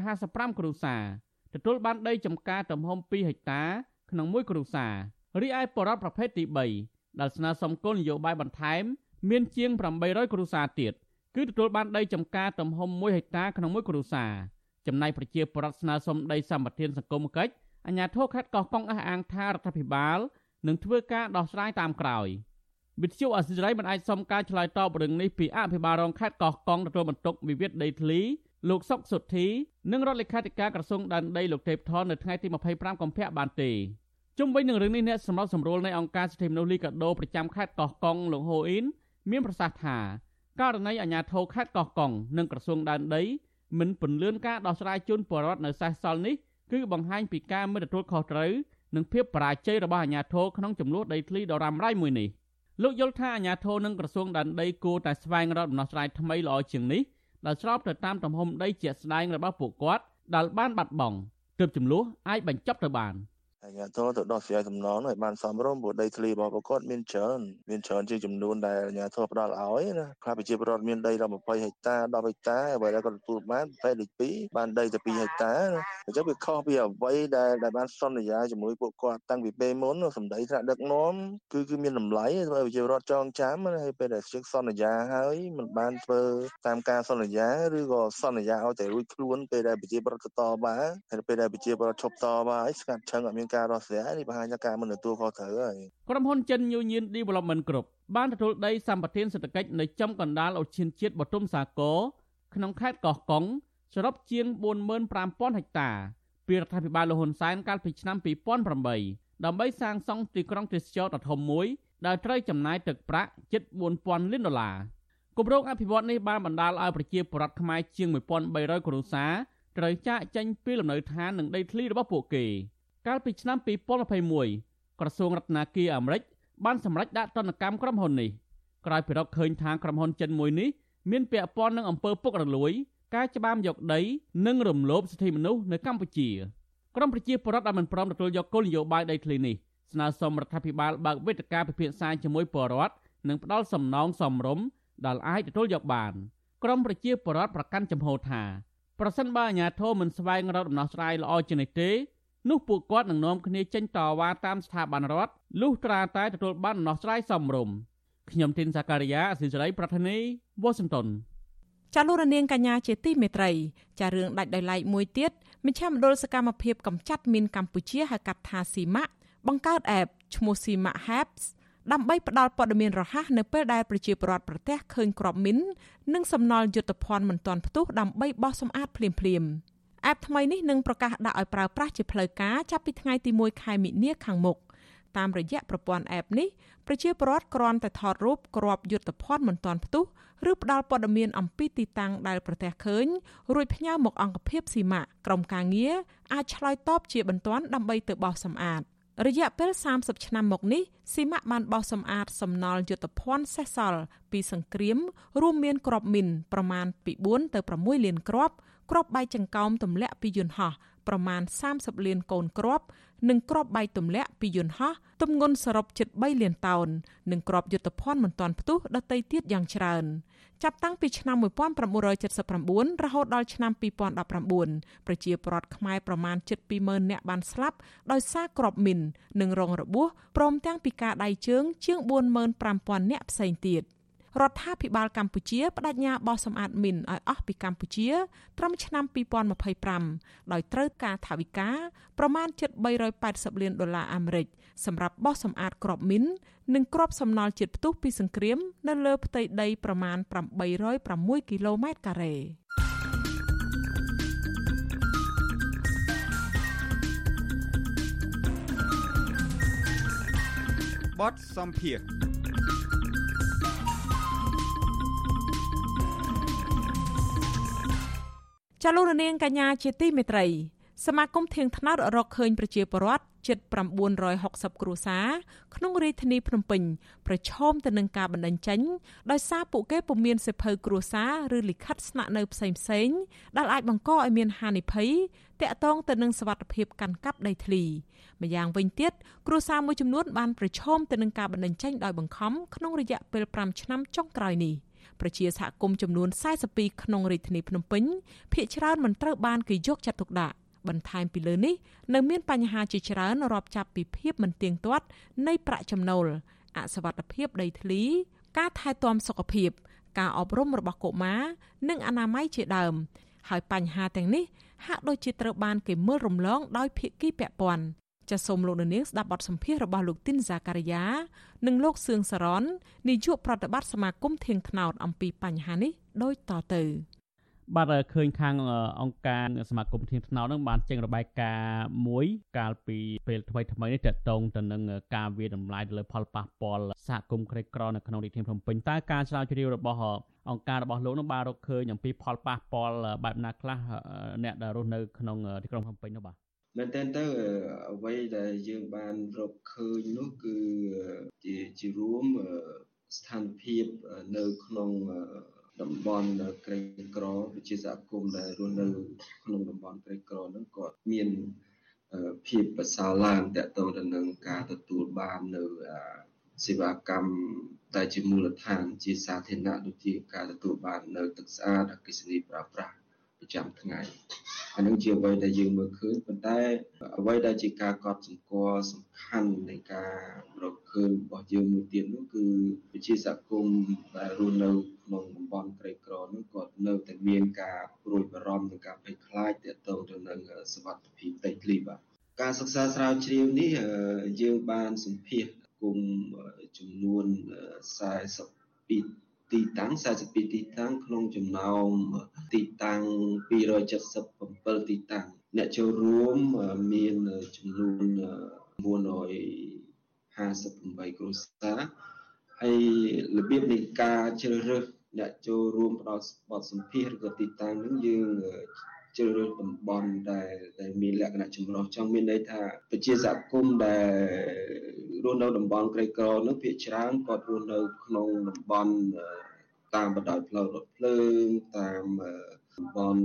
255គ្រួសារទទួលបានដីចម្ការទំហំ2ហិកតា ក្នុងមួយគ្រួសាររីឯបរិវត្តប្រភេទទី3ដែលស្នើសុំគោលនយោបាយបន្ថែម មានជាង800គ្រួសារទៀតគឺទទួលបានដីចម្ការទំហំ1ហិកតាក្នុងមួយគ្រួសារចំណែកប្រជាពលរដ្ឋស្នើសុំដីសម្បត្តិសង្គមកិច្ចអាជ្ញាធរខេត្តកោះកុងអះអាងថារដ្ឋាភិបាលនឹងធ្វើការដោះស្រាយតាមក្រោយវិទ្យុអសិរ័យមិនអាចសុំការឆ្លើយតបរឿងនេះពីអភិបាលរងខេត្តកោះកុងទទួលបន្ទុកវិវាទដីធ្លី លោកសុកសុទ្ធីនិងរដ្ឋលេខាធិការក្រសួងដែនដីលោកទេពថននៅថ្ងៃទី25កុម្ភៈបានទេជុំវិញនឹងរឿងនេះអ្នកសម្របសម្រួលនៃអង្គការសិទ្ធិមនុស្សលីកាដូប្រចាំខេត្តកោះកុងលោកហូអ៊ីនមានប្រសាសន៍ថាករណីអាញាធរខេត្តកោះកុងនិងក្រសួងដែនដីមិនពន្លឿនការដោះស្រាយជូនពលរដ្ឋនៅសេសសល់នេះគឺបង្ហាញពីការមិនទទួលខុសត្រូវនិងភាពបរាជ័យរបស់អាញាធរក្នុងចំនួនដីធ្លីដ៏រ៉ាំរ៉ៃមួយនេះលោកយល់ថាអាញាធរនិងក្រសួងដែនដីគួរតែស្វែងរកដំណោះស្រាយថ្មីល្អជាងនេះ ដែលស្របទៅតាមទំហំដីជាក់ស្ដែងរបស់ពួកគាត់ដែលបានបាត់បង់ទើបចំនួនអាចបញ្ចប់ទៅបាន។ អាជ្ញាធរទៅដោះស្រាយសំណងឲ្យបានសមរម្យព្រោះដីធ្លីរបស់ប្រកបមានច្រើនមានច្រើនជាងចំនួនដែលអាជ្ញាធរផ្ដល់ឲ្យណាខ្លះប្រជាពលរដ្ឋមានដីដល់20ហិកតា10ហិកតាអ្វីដែលគាត់ទទួលបានប្រភេទទី2បានដីតែ2ហិកតាអញ្ចឹងវាខុសពីអ្វីដែលដែលបានសន្យាជាមួយពួកគាត់តាំងពីពេលមុនសម្ដីថ្នាក់ដឹកនាំគឺគឺមានតម្លៃធ្វើឲ្យប្រជាពលរដ្ឋចងចាំហើយពេលដែលជាសន្យាហើយមិនបានធ្វើតាមការសន្យាឬក៏សន្យាឲ្យតែរួចខ្លួនពេលដែលប្រជាពលរដ្ឋតបបានហើយពេលដែលប្រជាពលរដ្ឋឈប់តបហើយស្ងាត់ឈឹងអត់មានការដោះស្រាយនេះបង្ហាញថាការមិនទទួលខុសត្រូវហើយក្រុមហ៊ុនចិន Union Development Group បានទទួលដីសម្បត្តិសេដ្ឋកិច្ចនៅចំកណ្ដាលអូឈានជាតិបទុមសាគរក្នុងខេត្តកោះកុងសរុបជាង45000ហិកតាពីរដ្ឋាភិបាលលហ៊ុនសែនកាលពីឆ្នាំ2008ដើម្បីសាងសង់ទីក្រុងទេសចរដ៏ធំមួយដែលត្រូវចំណាយទឹកប្រាក់ជិត4000លានដុល្លារគម្រោងអភិវឌ្ឍនេះបានបណ្ដាលឲ្យប្រជាពលរដ្ឋខ្មែរជាង1300គ្រួសារត្រូវចាកចេញពីលំនៅឋាននិងដីធ្លីរបស់ពួកគេ កាលពីឆ្នាំ2021ក្រសួងរដ្ឋាភិបាលអាមេរិកបានសម្រេចដាក់ទណ្ឌកម្មក្រុមហ៊ុននេះក្រោយពីរកឃើញថាក្រុមហ៊ុនចិនមួយនេះមានពាក់ព័ន្ធនឹងអំពើពុករលួយ ការច្បាមយកដីនិងរំលោភសិទ្ធិមនុស្សនៅកម្ពុជាក្រមប្រជាពលរដ្ឋដែលមិនព្រមទទួលយកគោលនយោបាយដីធ្លីនេះស្នើសុំរដ្ឋាភិបាលបើកវេទិកាពិភាក្សាជាមួយពលរដ្ឋនិងផ្ដល់សំណងសមរម្យដែលអាចទទួលយកបានក្រមប្រជាពលរដ្ឋប្រកាន់ចំហថាប្រសិនបើអាជ្ញាធរមិនស្វែងរកដំណោះស្រាយល្អជាងនេះទេ នោះពួកគាត់នឹងនាំគ្នាចេញតវ៉ាតាមស្ថាប័នរដ្ឋលុះត្រាតែទទួលបានដំណោះស្រាយសមរម្យខ្ញុំទីនសាការីយ៉ាអសិរ័យប្រធានីវ៉ាស៊ីនតោនចាលោករនាងកញ្ញាជាទីមេត្រីចារឿងដាច់ដោយឡែកមួយទៀតមជ្ឈមណ្ឌលសកម្មភាពកម្ចាត់មីនកម្ពុជាហៅកាត់ថាស៊ីម៉ាក់បង្កើតអេបឈ្មោះស៊ីម៉ាក់ Habs ដើម្បីផ្ដល់ព័ត៌មានរហ័សនៅពេលដែលប្រជាពលរដ្ឋប្រទះឃើញគ្រាប់មីននិងសំណល់យុទ្ធភ័ណ្ឌមិនទាន់ផ្ទុះដើម្បីបោះសម្អាតភ្លាមៗ អេបថ្មីនេះនឹងប្រកាសដាក់ឲ្យប្រើប្រាស់ជាផ្លូវការចាប់ពីថ្ងៃទី1ខែមិនិនាខាងមុខតាមរយៈប្រព័ន្ធ app នេះប្រជាពលរដ្ឋគ្រាន់តែថតរូបក្របយុទ្ធភ័ណ្ឌមិនទាន់ផ្ទុះឬផ្ដល់ព័ត៌មានអំពីទីតាំងដែលប្រទះឃើញរួចផ្ញើមកអង្គភាពស៊ីម៉ាក់ក្រុមការងារអាចឆ្លើយតបជាបន្ទាន់ដើម្បីទៅបោសសម្អាត។រយៈពេល30ឆ្នាំមកនេះស៊ីម៉ាក់បានបោសសម្អាតសំណល់យុទ្ធភ័ណ្ឌសេះសល់ពីសង្គ្រាមរួមមានក្របមីនប្រមាណពី4ទៅ6លានគ្រាប់ គ្រាប់បែកចង្កោមទម្លាក់ពីយន្តហោះប្រមាណ30លានកូនគ្រាប់និងគ្រាប់បែកទម្លាក់ពីយន្តហោះទម្ងន់សរុបជិត3លានតោននិងគ្រាប់យុទ្ធភ័ណ្ឌមិនទាន់ផ្ទុះដទៃទៀតយ៉ាងច្រើនចាប់តាំងពីឆ្នាំ1979រហូតដល់ឆ្នាំ2019ប្រជាពលរដ្ឋខ្មែរប្រមាណជិត20,000នាក់បានស្លាប់ដោយសារគ្រាប់មីននិងរងរបួសព្រមទាំងពីការដៃជើងជាង45,000នាក់ផ្សេងទៀត។ រដ្ឋាភិបាលកម្ពុជាបដិញ្ញាបោះសម្អាតមីនឲ្យអស់ពីកម្ពុជាត្រឹមឆ្នាំ2025ដោយត្រូវការថវិកាប្រមាណជិត380លានដុល្លារអាមេរិកសម្រាប់បោះសម្អាតក្របមីននិងក្របសំណល់ជាតិផ្ទុះពីសង្គ្រាមនៅលើផ្ទៃដីប្រមាណ806គីឡូម៉ែត្រការ៉េបតសំភារ ចាលោករនាងកញ្ញាជាទីមេត្រីសមាគមធៀងថ្នោតរកឃើញប្រជាពលរដ្ឋជិត960គ្រួសារក្នុងរាជធានីភ្នំពេញប្រឈមទៅនឹងការបណ្តេញចេញដោយសារពួកគេពុំមានសិភៅគ្រួសារឬលិខិតស្នាក់នៅផ្សេងផ្សេងដែលអាចបង្កឲ្យមានហានិភ័យតាក់ទងទៅនឹងសវត្ថិភាពកាន់កាប់ដីធ្លីម្យ៉ាងវិញទៀតគ្រួសារមួយចំនួនបានប្រឈមទៅនឹងការបណ្តេញចេញដោយបង្ខំក្នុងរយៈពេល5ឆ្នាំចុងក្រោយនេះ។ ប្រជាសហគមន៍ចំនួន42ក្នុងរាជធានីភ្នំពេញភ ieck ច្រើនមិនត្រូវបានគេយកចិត្តទុកដាក់បន្ថែមពីលើនេះនៅមានបញ្ហាជាច្រើនរាប់ចាប់ពីភាពមិនទៀងទាត់នៃប្រាក់ចំណូលអសវត្ថភាពដីធ្លី ការថែទាំសុខភាព ការអប់រំរបស់កុមារនិងអនាម័យជាដើម ហើយបញ្ហាទាំងនេះហាក់ដូចជាត្រូវបានគេមើលរំលងដោយភាគីពាក់ព័ន្ធ ចាសសូមលោកនាងស្ដាប់បទសម្ភាសន៍របស់លោកទីនហ្សាការីយ៉ានិងលោកសឿងសរននាយកប្រតិបត្តិសមាគមធៀងថ្នោតអំពីបញ្ហានេះដូចតទៅបាទឃើញខាងអង្គការសមាគមធានថ្នោតនឹងបានចេញរបាយការណ៍មួយកាលពីពេលថ្មីថ្មីនេះតកតងទៅនឹងការវាយតម្លៃទៅលើផលប៉ះពាល់សហគមន៍ក្រីក្រនៅក្នុងរាជធានីភ្នំពេញតើការឆ្លើយជ្រាវរបស់អង្គការរបស់លោកនឹងបានរកឃើញអំពីផលប៉ះពាល់បែបណាខ្លះអ្នកដែលរស់នៅក្នុងទីក្រុងភ្នំពេញនោះបាទ មែនតើទៅអ្វីដែលយើងបានរកឃើញនោះគឺជាជារួមស្ថានភាពនៅក្នុងតំបន់ក្រីក្រវិជាសហគមន៍ដែលរស់នៅក្នុងតំបន់ក្រីក្រហ្នឹងគាត់មានភាពប្រសើរឡើងតទៅទៅនឹងការទទួលបាននៅសេវាកម្មដែលជាមូលដ្ឋានជាសាធារណៈដូចជាការទទួលបាននៅទឹកស្អាតអគ្គិសនីប្រើប្រាស់ ប្រចាំថ្ងៃអានឹងជាអ្វីដែលយើងមើលឃើញប៉ុន្តែអ្វីដែលជាការកត់សម្គាល់សំខាន់នៃការរកឃើញរបស់យើងមួយទៀតនោះគឺវិជាសហគមន៍ដែលរស់នៅក្នុងតំបន់ក្រីក្រនោះគាត់នៅតែមានការព្រួយបារម្ភនិងការភ័យខ្លាចទាក់ទងទៅនឹងសវត្ថិភាពដីធ្លីបាទការសិក្សាស្រាវជ្រាវនេះយើងបានសម្ភាសគុំចំនួន42 ទីតាំង42ទីតាំងក្នុងចំណោមទីតាំង277ទីតាំងអ្នកចូលរួមមានចំនួន958គ្រួសារហើយរបៀបនៃការជ្រើសរើសអ្នកចូលរួមផ្ដល់បទសម្ភាសន៍ឬក៏ទីតាំងនឹងយើងជ្រើសរើសតំបន់ដែលដែលមានលក្ខណៈចម្រុះចង់មានន័យថាប្រជាសហគមន៍ដែល រស់នៅតំបន់ក្រីក្រនោះភាគច្រើនគាត់រស់នៅក្នុងតំបន់តាមបណ្ដោយផ្លូវរថភ្លើងតាមតំបន់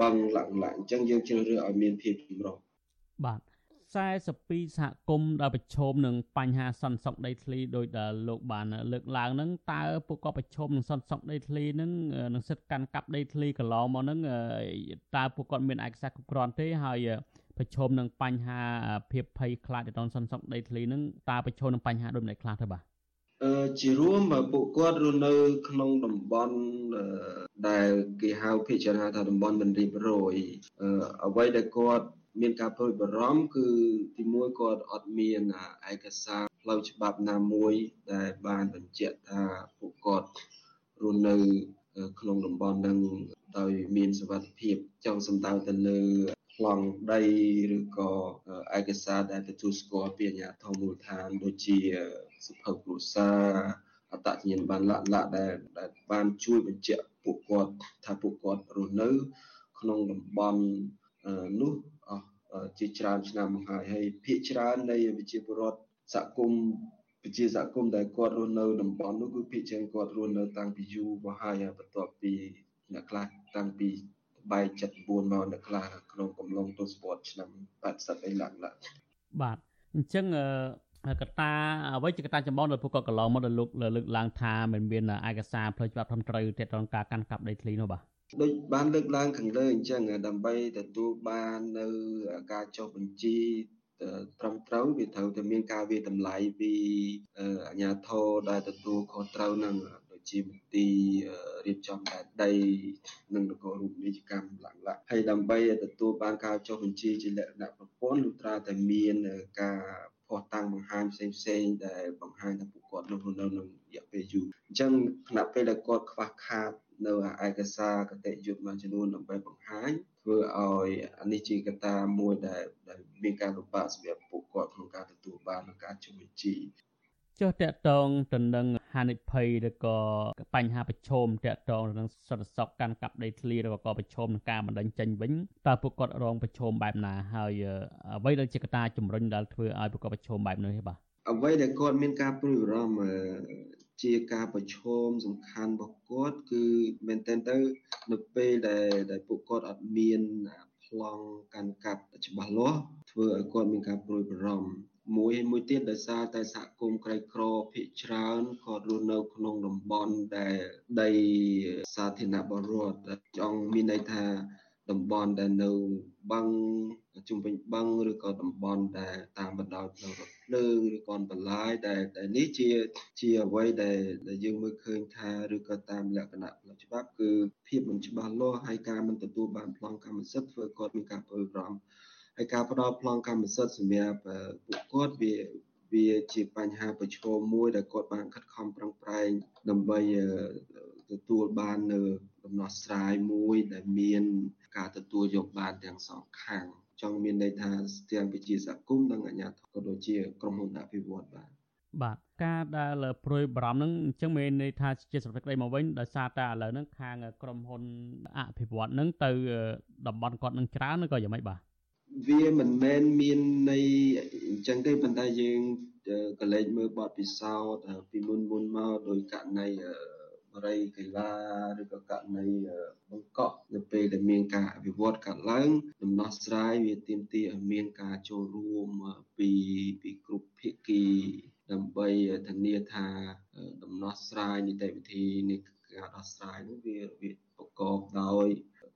បឹងឡាក់ឡាក់អញ្ចឹងយើងជ្រើសរើសឲ្យមានភាពចម្រុះបាទ42សហគមន៍ដែលប្រឈមនឹងបញ្ហាសន្តិសុខដីធ្លីដោយដែលលោកបានលើកឡើងហ្នឹងតើពួកគាត់ប្រឈមនឹងសន្តិសុខដីធ្លីហ្នឹងនឹងសិទ្ធិកាន់កាប់ដីធ្លីកន្លងមកហ្នឹងតើពួកគាត់មានឯកសារគ្រប់គ្រាន់ទេហើយ ប្រឈមនឹងបញ្ហាភាពភ័យខ្លាចទៅដល់សន្តិសុខដីធ្លីហ្នឹងតើប្រឈមនឹងបញ្ហាដូចម្តេចខ្លះទៅបាទអឺជារួមពួកគាត់រស់នៅ ក្នុងតំបន់ដែលគេហៅភាគច្រើនថាតំបន់មិនរៀបរយអ្វីដែលគាត់មានការព្រួយបារម្ភគឺទីមួយគាត់អត់មានឯកសារផ្លូវច្បាប់ណាមួយ ដែលបានបញ្ជាក់ថាពួកគាត់រស់នៅក្នុងតំបន់នឹងដោយមានសុវត្ថិភាពចង់សំដៅទៅលើ ប្លង់ដីឬក៏ឯកសារដែលទទួលស្គាល់ពីអាជ្ញាធរមូលដ្ឋានដូចជាសុភៅគ្រួសារអត្តសញ្ញាណប័ណ្ណលក្ខណៈដែលដែលបានជួយបញ្ជាក់ពួកគាត់ថាពួកគាត់រស់នៅក្នុងតំបន់នោះអស់ជាច្រើនឆ្នាំមកហើយហើយភាគច្រើននៃប្រជាពលរដ្ឋសហគមន៍ប្រជាសហគមន៍ដែលគាត់រស់នៅតំបន់នោះគឺភាគច្រើនគាត់រស់នៅតាំងពីយូរមកហើយបន្ទាប់ពីអ្នកខ្លះតាំងពី បែក79មកអ្នកខ្លះក្នុងកំឡុងទសវត្សរ៍ឆ្នាំ80អីឡើងឡើងបាទអញ្ចឹងកត្តាអ្វីជាកត្តាចម្បងដែលពួកគាត់កន្លងមកដល់លោកលើកឡើងថាមិនមានឯកសារផ្លូវច្បាប់ត្រឹមត្រូវទាក់ទងការកាន់កាប់ដីធ្លីនោះបាទដូចបានលើកឡើងខាងលើអញ្ចឹងដើម្បីទទួលបាននៅការចុះបញ្ជីត្រឹមត្រូវវាត្រូវតែមានការវាតម្លៃពីអាជ្ញាធរដែលទទួលខុសត្រូវនឹងដូច ជាមន្ទីររៀបចំដែនដីនិងនគររូបនីយកម្មឡើងឡាហើយដើម្បីទទួលបានការចុះបញ្ជីជាលក្ខណៈប្រព័ន្ធលុត្រាតែមានការភ័ស្តុតាងបង្ហាញផ្សេងផ្សេងដែលបង្ហាញថាពួកគាត់នៅនៅក្នុងរយៈពេលយូរអញ្ចឹងខណៈពេលដែលគាត់ខ្វះខាតនៅឯកសារកតិយុត្តមួយចំនួនដើម្បីបង្ហាញធ្វើឲ្យអានេះជាកត្តាមួយដែលដែលមានការលំបាកសម្រាប់ពួកគាត់ក្នុងការទទួលបាននឹងការជំនួយជីចុះតកតងទៅនឹង ហានិភ័យឬក៏បញ្ហាប្រឈមតកតងទៅនឹងសន្តិសុខកាន់កាប់ដីធ្លីឬក៏ប្រឈមនឹងការបណ្ដឹងចេញវិញតើពួកគាត់រងប្រឈមបែបណាហើយអ្វីដែលជាកត្តាជំរុញដែលធ្វើឲ្យពួកគាត់ប្រឈមបែបនេះទេបាទអ្វីដែលគាត់មានការព្រួយបារម្ភជាការប្រឈមសំខាន់របស់គាត់គឺមែនទែនទៅនៅពេលដែលដែលពួកគាត់អត់មានប្លង់កាន់កាប់ច្បាស់លាស់ធ្វើឲ្យគាត់មានការព្រួយបារម្ភ មួយមួយទៀតដោយសារតែសហគមន៍ក្រីក្រភាគច្រើនគាត់រស់នៅក្នុងតំបន់ដែលដីសាធារណៈបរដ្ឋចង់មានន័យថាតំបន់ដែលនៅបឹងជុំវិញបឹងឬក៏តំបន់ដែលតាមបណ្ដោយផ្លូវរថភ្លើងឬក៏បន្លាយដែលដែលនេះជាជាអ្វីដែលដែលយើងមើលឃើញថាឬក៏តាមលក្ខណៈផ្លូវច្បាប់គឺភាពមិនច្បាស់លាស់ហើយការមិនទទួលបានប្លង់កម្មសិទ្ធិធ្វើគាត់មានការព្រួយបារម្ភ ហើយការផ្ដល់ប្លង់កម្មសិទ្ធិសម្រាប់ពួកគាត់វាវាជាបញ្ហាប្រឈមមួយដែលគាត់បានខិតខំប្រឹងប្រែងដើម្បីទទួលបាននៅដំណោះស្រាយមួយដែលមានការទទួលយកបានទាំងសងខាងចង់មានន័យថាទាំងវិជាសហគមន៍និងអាជ្ញាធរក៏ដូចជាក្រុមហ៊ុនអភិវឌ្ឍបាទបាទការដែលព្រួយបារម្ភហ្នឹងអញ្ចឹងមានន័យថាជាសរុបក្តីមកវិញដោយសារតែឥឡូវហ្នឹងខាងក្រុមហ៊ុនអភិវឌ្ឍហ្នឹងទៅតំបន់គាត់នឹងច្រើនឬក៏យ៉ាងម៉េចបាទ វាមិនមែនមានន័យអញ្ចឹងទេប៉ុន្តែយើងក៏លេចមើលបទពិសោធន៍ពីមុនមុនមកដោយករណីបរិយកីឡាឬក៏ករណីបង្កក់នៅពេលដែលមានការអភិវឌ្ឍកើតឡើងដំណោះស្រាយវាទាមទារឲ្យមានការចូលរួមពីពីគ្រប់ភាគីដើម្បីធានាថាដំណោះស្រាយនីតិវិធីនៃការដោះស្រាយនោះវាវាប្រកបដោយ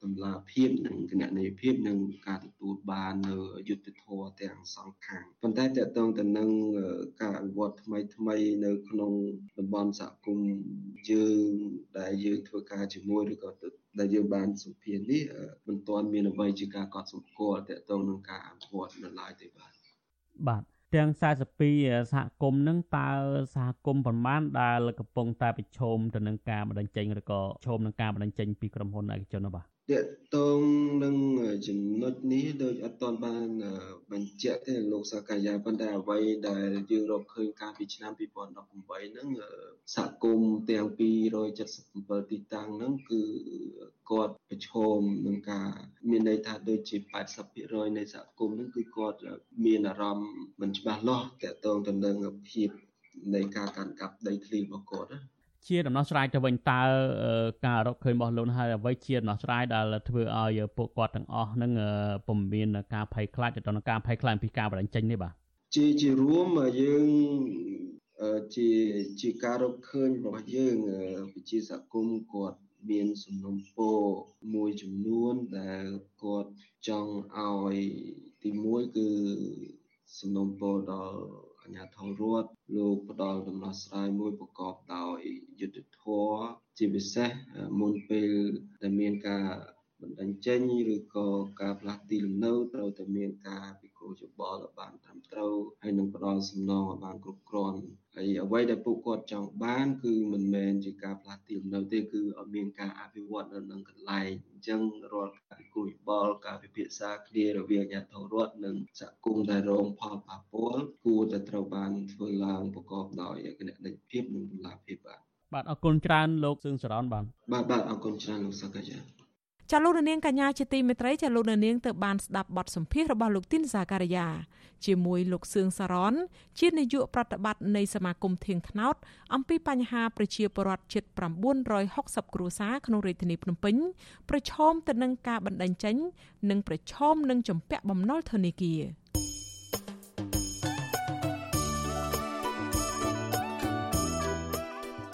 តម្លាភាពនិងគណនេយ្យភាពនិងការទទួលបាននៅយុត្តិធម៌ទាំងសងខាងប៉ុន្តែតកតងទៅនឹងការអភិវឌ្ឍថ្មីថ្មីនៅក្នុងតំបន់សហគមន៍យើងដែលយើងធ្វើការជាមួយឬក៏ដែលយើងបានសុភានេះមិនទាន់មានអ្វីជាការកត់សម្គាល់តកតងនឹងការអភិវឌ្ឍនៅឡើយទេបាទបាទទាំង42សហគមន៍នឹងតើសហគមន៍ប្រមាណដែលកំពុងតែប្រឈមទៅនឹងការបណ្ដឹងចេញឬក៏ឈោមនឹងការបណ្ដឹងចេញពីក្រុមហ៊ុនឯកជននោះបាទ តកតងនឹងចំណុចនេះដូចអត់ទាន់បានបញ្ជាក់ទេលោកសាកាយាប៉ុន្តែអ្វីដែលយើងរកឃើញកាលពីឆ្នាំ2018ហ្នឹងសហគមន៍ទាំង277ទីតាំងហ្នឹងគឺគាត់ប្រឈមនឹងការមានន័យថាដូចជា80%នៃសហគមន៍ហ្នឹងគឺគាត់មានអារម្មណ៍មិនច្បាស់លាស់តកតងទៅនឹងភាពនៃការកាន់កាប់ដីធ្លីរបស់គាត់ណា ជាដំណោះស្រាយទៅវិញតើការរកឃើញរបស់លោកហើយអ្វីជាដំណោះស្រាយដែលធ្វើឲ្យពួកគាត់ទាំងអស់នឹងពុំមានការភ័យខ្លាចទៅនឹងការភ័យខ្លាចពីការបណ្ដឹងចេញនេះបាទជាជារួមយើងជាជាការរកឃើញរបស់យើងវិជាសហគមន៍គាត់មានសំណុំពរមួយចំនួនដែលគាត់ចង់ឲ្យទី1គឺសំណុំពរដល់ អាជ្ញាធររដ្ឋលោកផ្ដល់ដំណោះស្រាយមួយប្រកបដោយយុត្តិធម៌ជាពិសេសមុនពេលដែលមានការបណ្ដឹងចេញឬក៏ការផ្លាស់ទីលំនៅត្រូវតែមានការពិគ្រោះយោបល់ឲ្យបានត្រឹមត្រូវហើយនឹងផ្ដល់សំណងឲ្យបានគ្រប់គ្រាន់ ហើយអ្វីដែលពួកគាត់ចង់បាន គឺមិនមែនជាការផ្លាស់ទីលំនៅទេគឺឲ្យមានការអភិវឌ្ឍនៅនឹងកន្លែងអញ្ចឹងរាល់ការពិគ្រោះយោបល់ការពិភាក្សាគ្នារវាងអាជ្ញាធររដ្ឋនិងសហគមន៍ដែលរងផលប៉ះពាល់គួរតែត្រូវបានធ្វើឡើងប្រកបដោយគណនេយ្យភាពនិងតម្លាភាពបាទបាទអរគុណច្រើនលោកសឿងសរនបាទបាទបាទអរគុណច្រើនលោកសកយាចា លោកនាងកញ្ញាជាទីមេត្រីចាលោកនាងទៅបានស្ដាប់បទសម្ភាសរបស់លោកទីនសាការីយ៉ាជាមួយលោកសឿងសារ៉នជានាយកប្រតិបត្តិនៃសមាគមធៀងថ្នោត អំពីបញ្ហាប្រជាពលរដ្ឋជិត960គ្រួសារក្នុងរាជធានីភ្នំពេញប្រឈមទៅនឹងការបណ្តេញចេញ និងប្រឈមនឹងជំពាក់បំណុលធនាគារ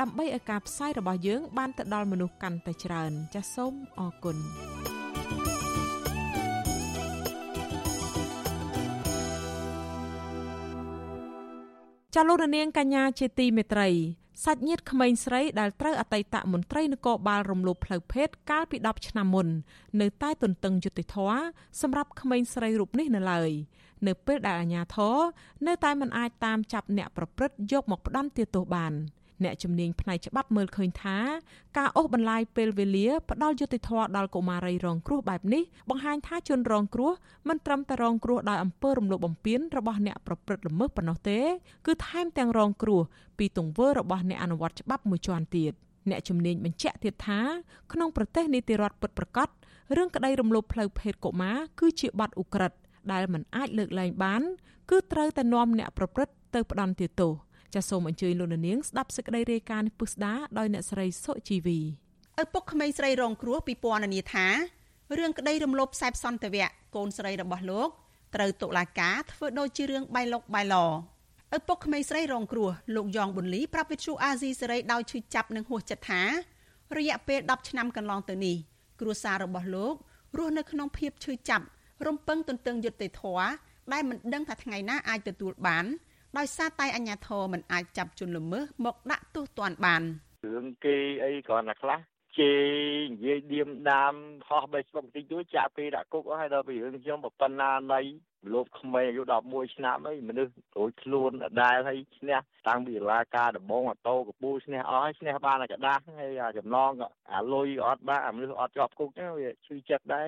ដើម្បីឲ្យការផ្សាយរបស់យើង បានទៅដល់មនុស្សកាន់តែច្រើន ចាសសូមអរគុណចាលោកនាងកញ្ញាជាទីមេត្រីសាច់ញាតិក្មេងស្រីដែលត្រូវអតីតមន្ត្រីនគរបាលរំលោភផ្លូវភេទកាលពី10ឆ្នាំមុននៅតែទន្ទឹងយុតិធធសម្រាប់ក្មេងស្រីរូបនេះនៅឡើយនៅពេលដែលអាជ្ញាធរនៅតែមិនអាចតាមចាប់អ្នកប្រព្រឹត្តយកមកផ្ដន្ទាទោសបាន។ អ្នកជំនាញផ្នែកច្បាប់មើលឃើញថាការអូសបន្លាយពេលវេលាផ្ដាល់យុតិធធដល់កុមារីរងគ្រោះបែបនេះបង្ហាញថាជនរងគ្រោះមិនត្រឹមតែរងគ្រោះដោយអំពើរំលោភបំពានរបស់អ្នកប្រព្រឹត្តល្មើសប៉ុណ្ណោះទេ គឺថែមទាំងរងគ្រោះពីទង្វើរបស់អ្នកអនុវត្តច្បាប់មួយជាន់ទៀតអ្នកជំនាញបញ្ជាក់ទៀតថាក្នុងប្រទេសនីតិរដ្ឋពិតប្រាកដរឿងក្តីរំលោភផ្លូវភេទកុមារគឺជាបទឧក្រិដ្ឋដែលមិនអាចលើកលែងបាន គឺត្រូវតែនាំអ្នកប្រព្រឹត្តទៅផ្ដន្ទាទោស ចាសសូមអញ្ជើញលោកនាងស្ដាប់សេចក្តីរាយការណ៍នេះពុស្ដាដោយអ្នកស្រីសុជីវីឪពុកក្មេងស្រីរងគ្រោះពីពណ៌នាថារឿងក្តីរំលោភខ្សែសន្តិវៈកូនស្រីរបស់លោកត្រូវតុលាការធ្វើដូចជារឿងបៃលុកបៃឡឪពុកក្មេងស្រីរងគ្រោះលោកយ៉ងប៊ុនលីប្រាប់វិទ្យុអាស៊ីសេរីដោយឈឺចាប់និងហួសចិត្តថារយៈពេល10ឆ្នាំកន្លងទៅនេះគ្រួសាររបស់លោករស់នៅក្នុងភាពឈឺចាប់រំពឹងទន្ទឹងយុត្តិធម៌ដែលមិនដឹងថាថ្ងៃណាអាចទទួលបាន ដោយសារតែអាជ្ញាធរមិនអាចចាប់ជនល្មើសមកដាក់ទោសទណ្ឌបានរឿងគេអីគ្រាន់តែខ្លះជេរនិយាយឌៀមដាមហោះបីស្បុកតិចតួចចាក់ពេលដាក់គុកអស់ហើយដល់ពីរឿងខ្ញុំប៉ុណ្ណានៃលោកក្មេងអាយុ11ឆ្នាំអីមនុស្សរួចខ្លួនដដែលហើយឈ្នះតាំងពីរាជការដំបងអតោកពូឈ្នះអស់ហើយឈ្នះបានតែกระដាស់ហើយចំណងអាលុយអត់បានអាមនុស្សអត់ជាប់គុកហ្នឹងវាឈឺចិត្តដែរ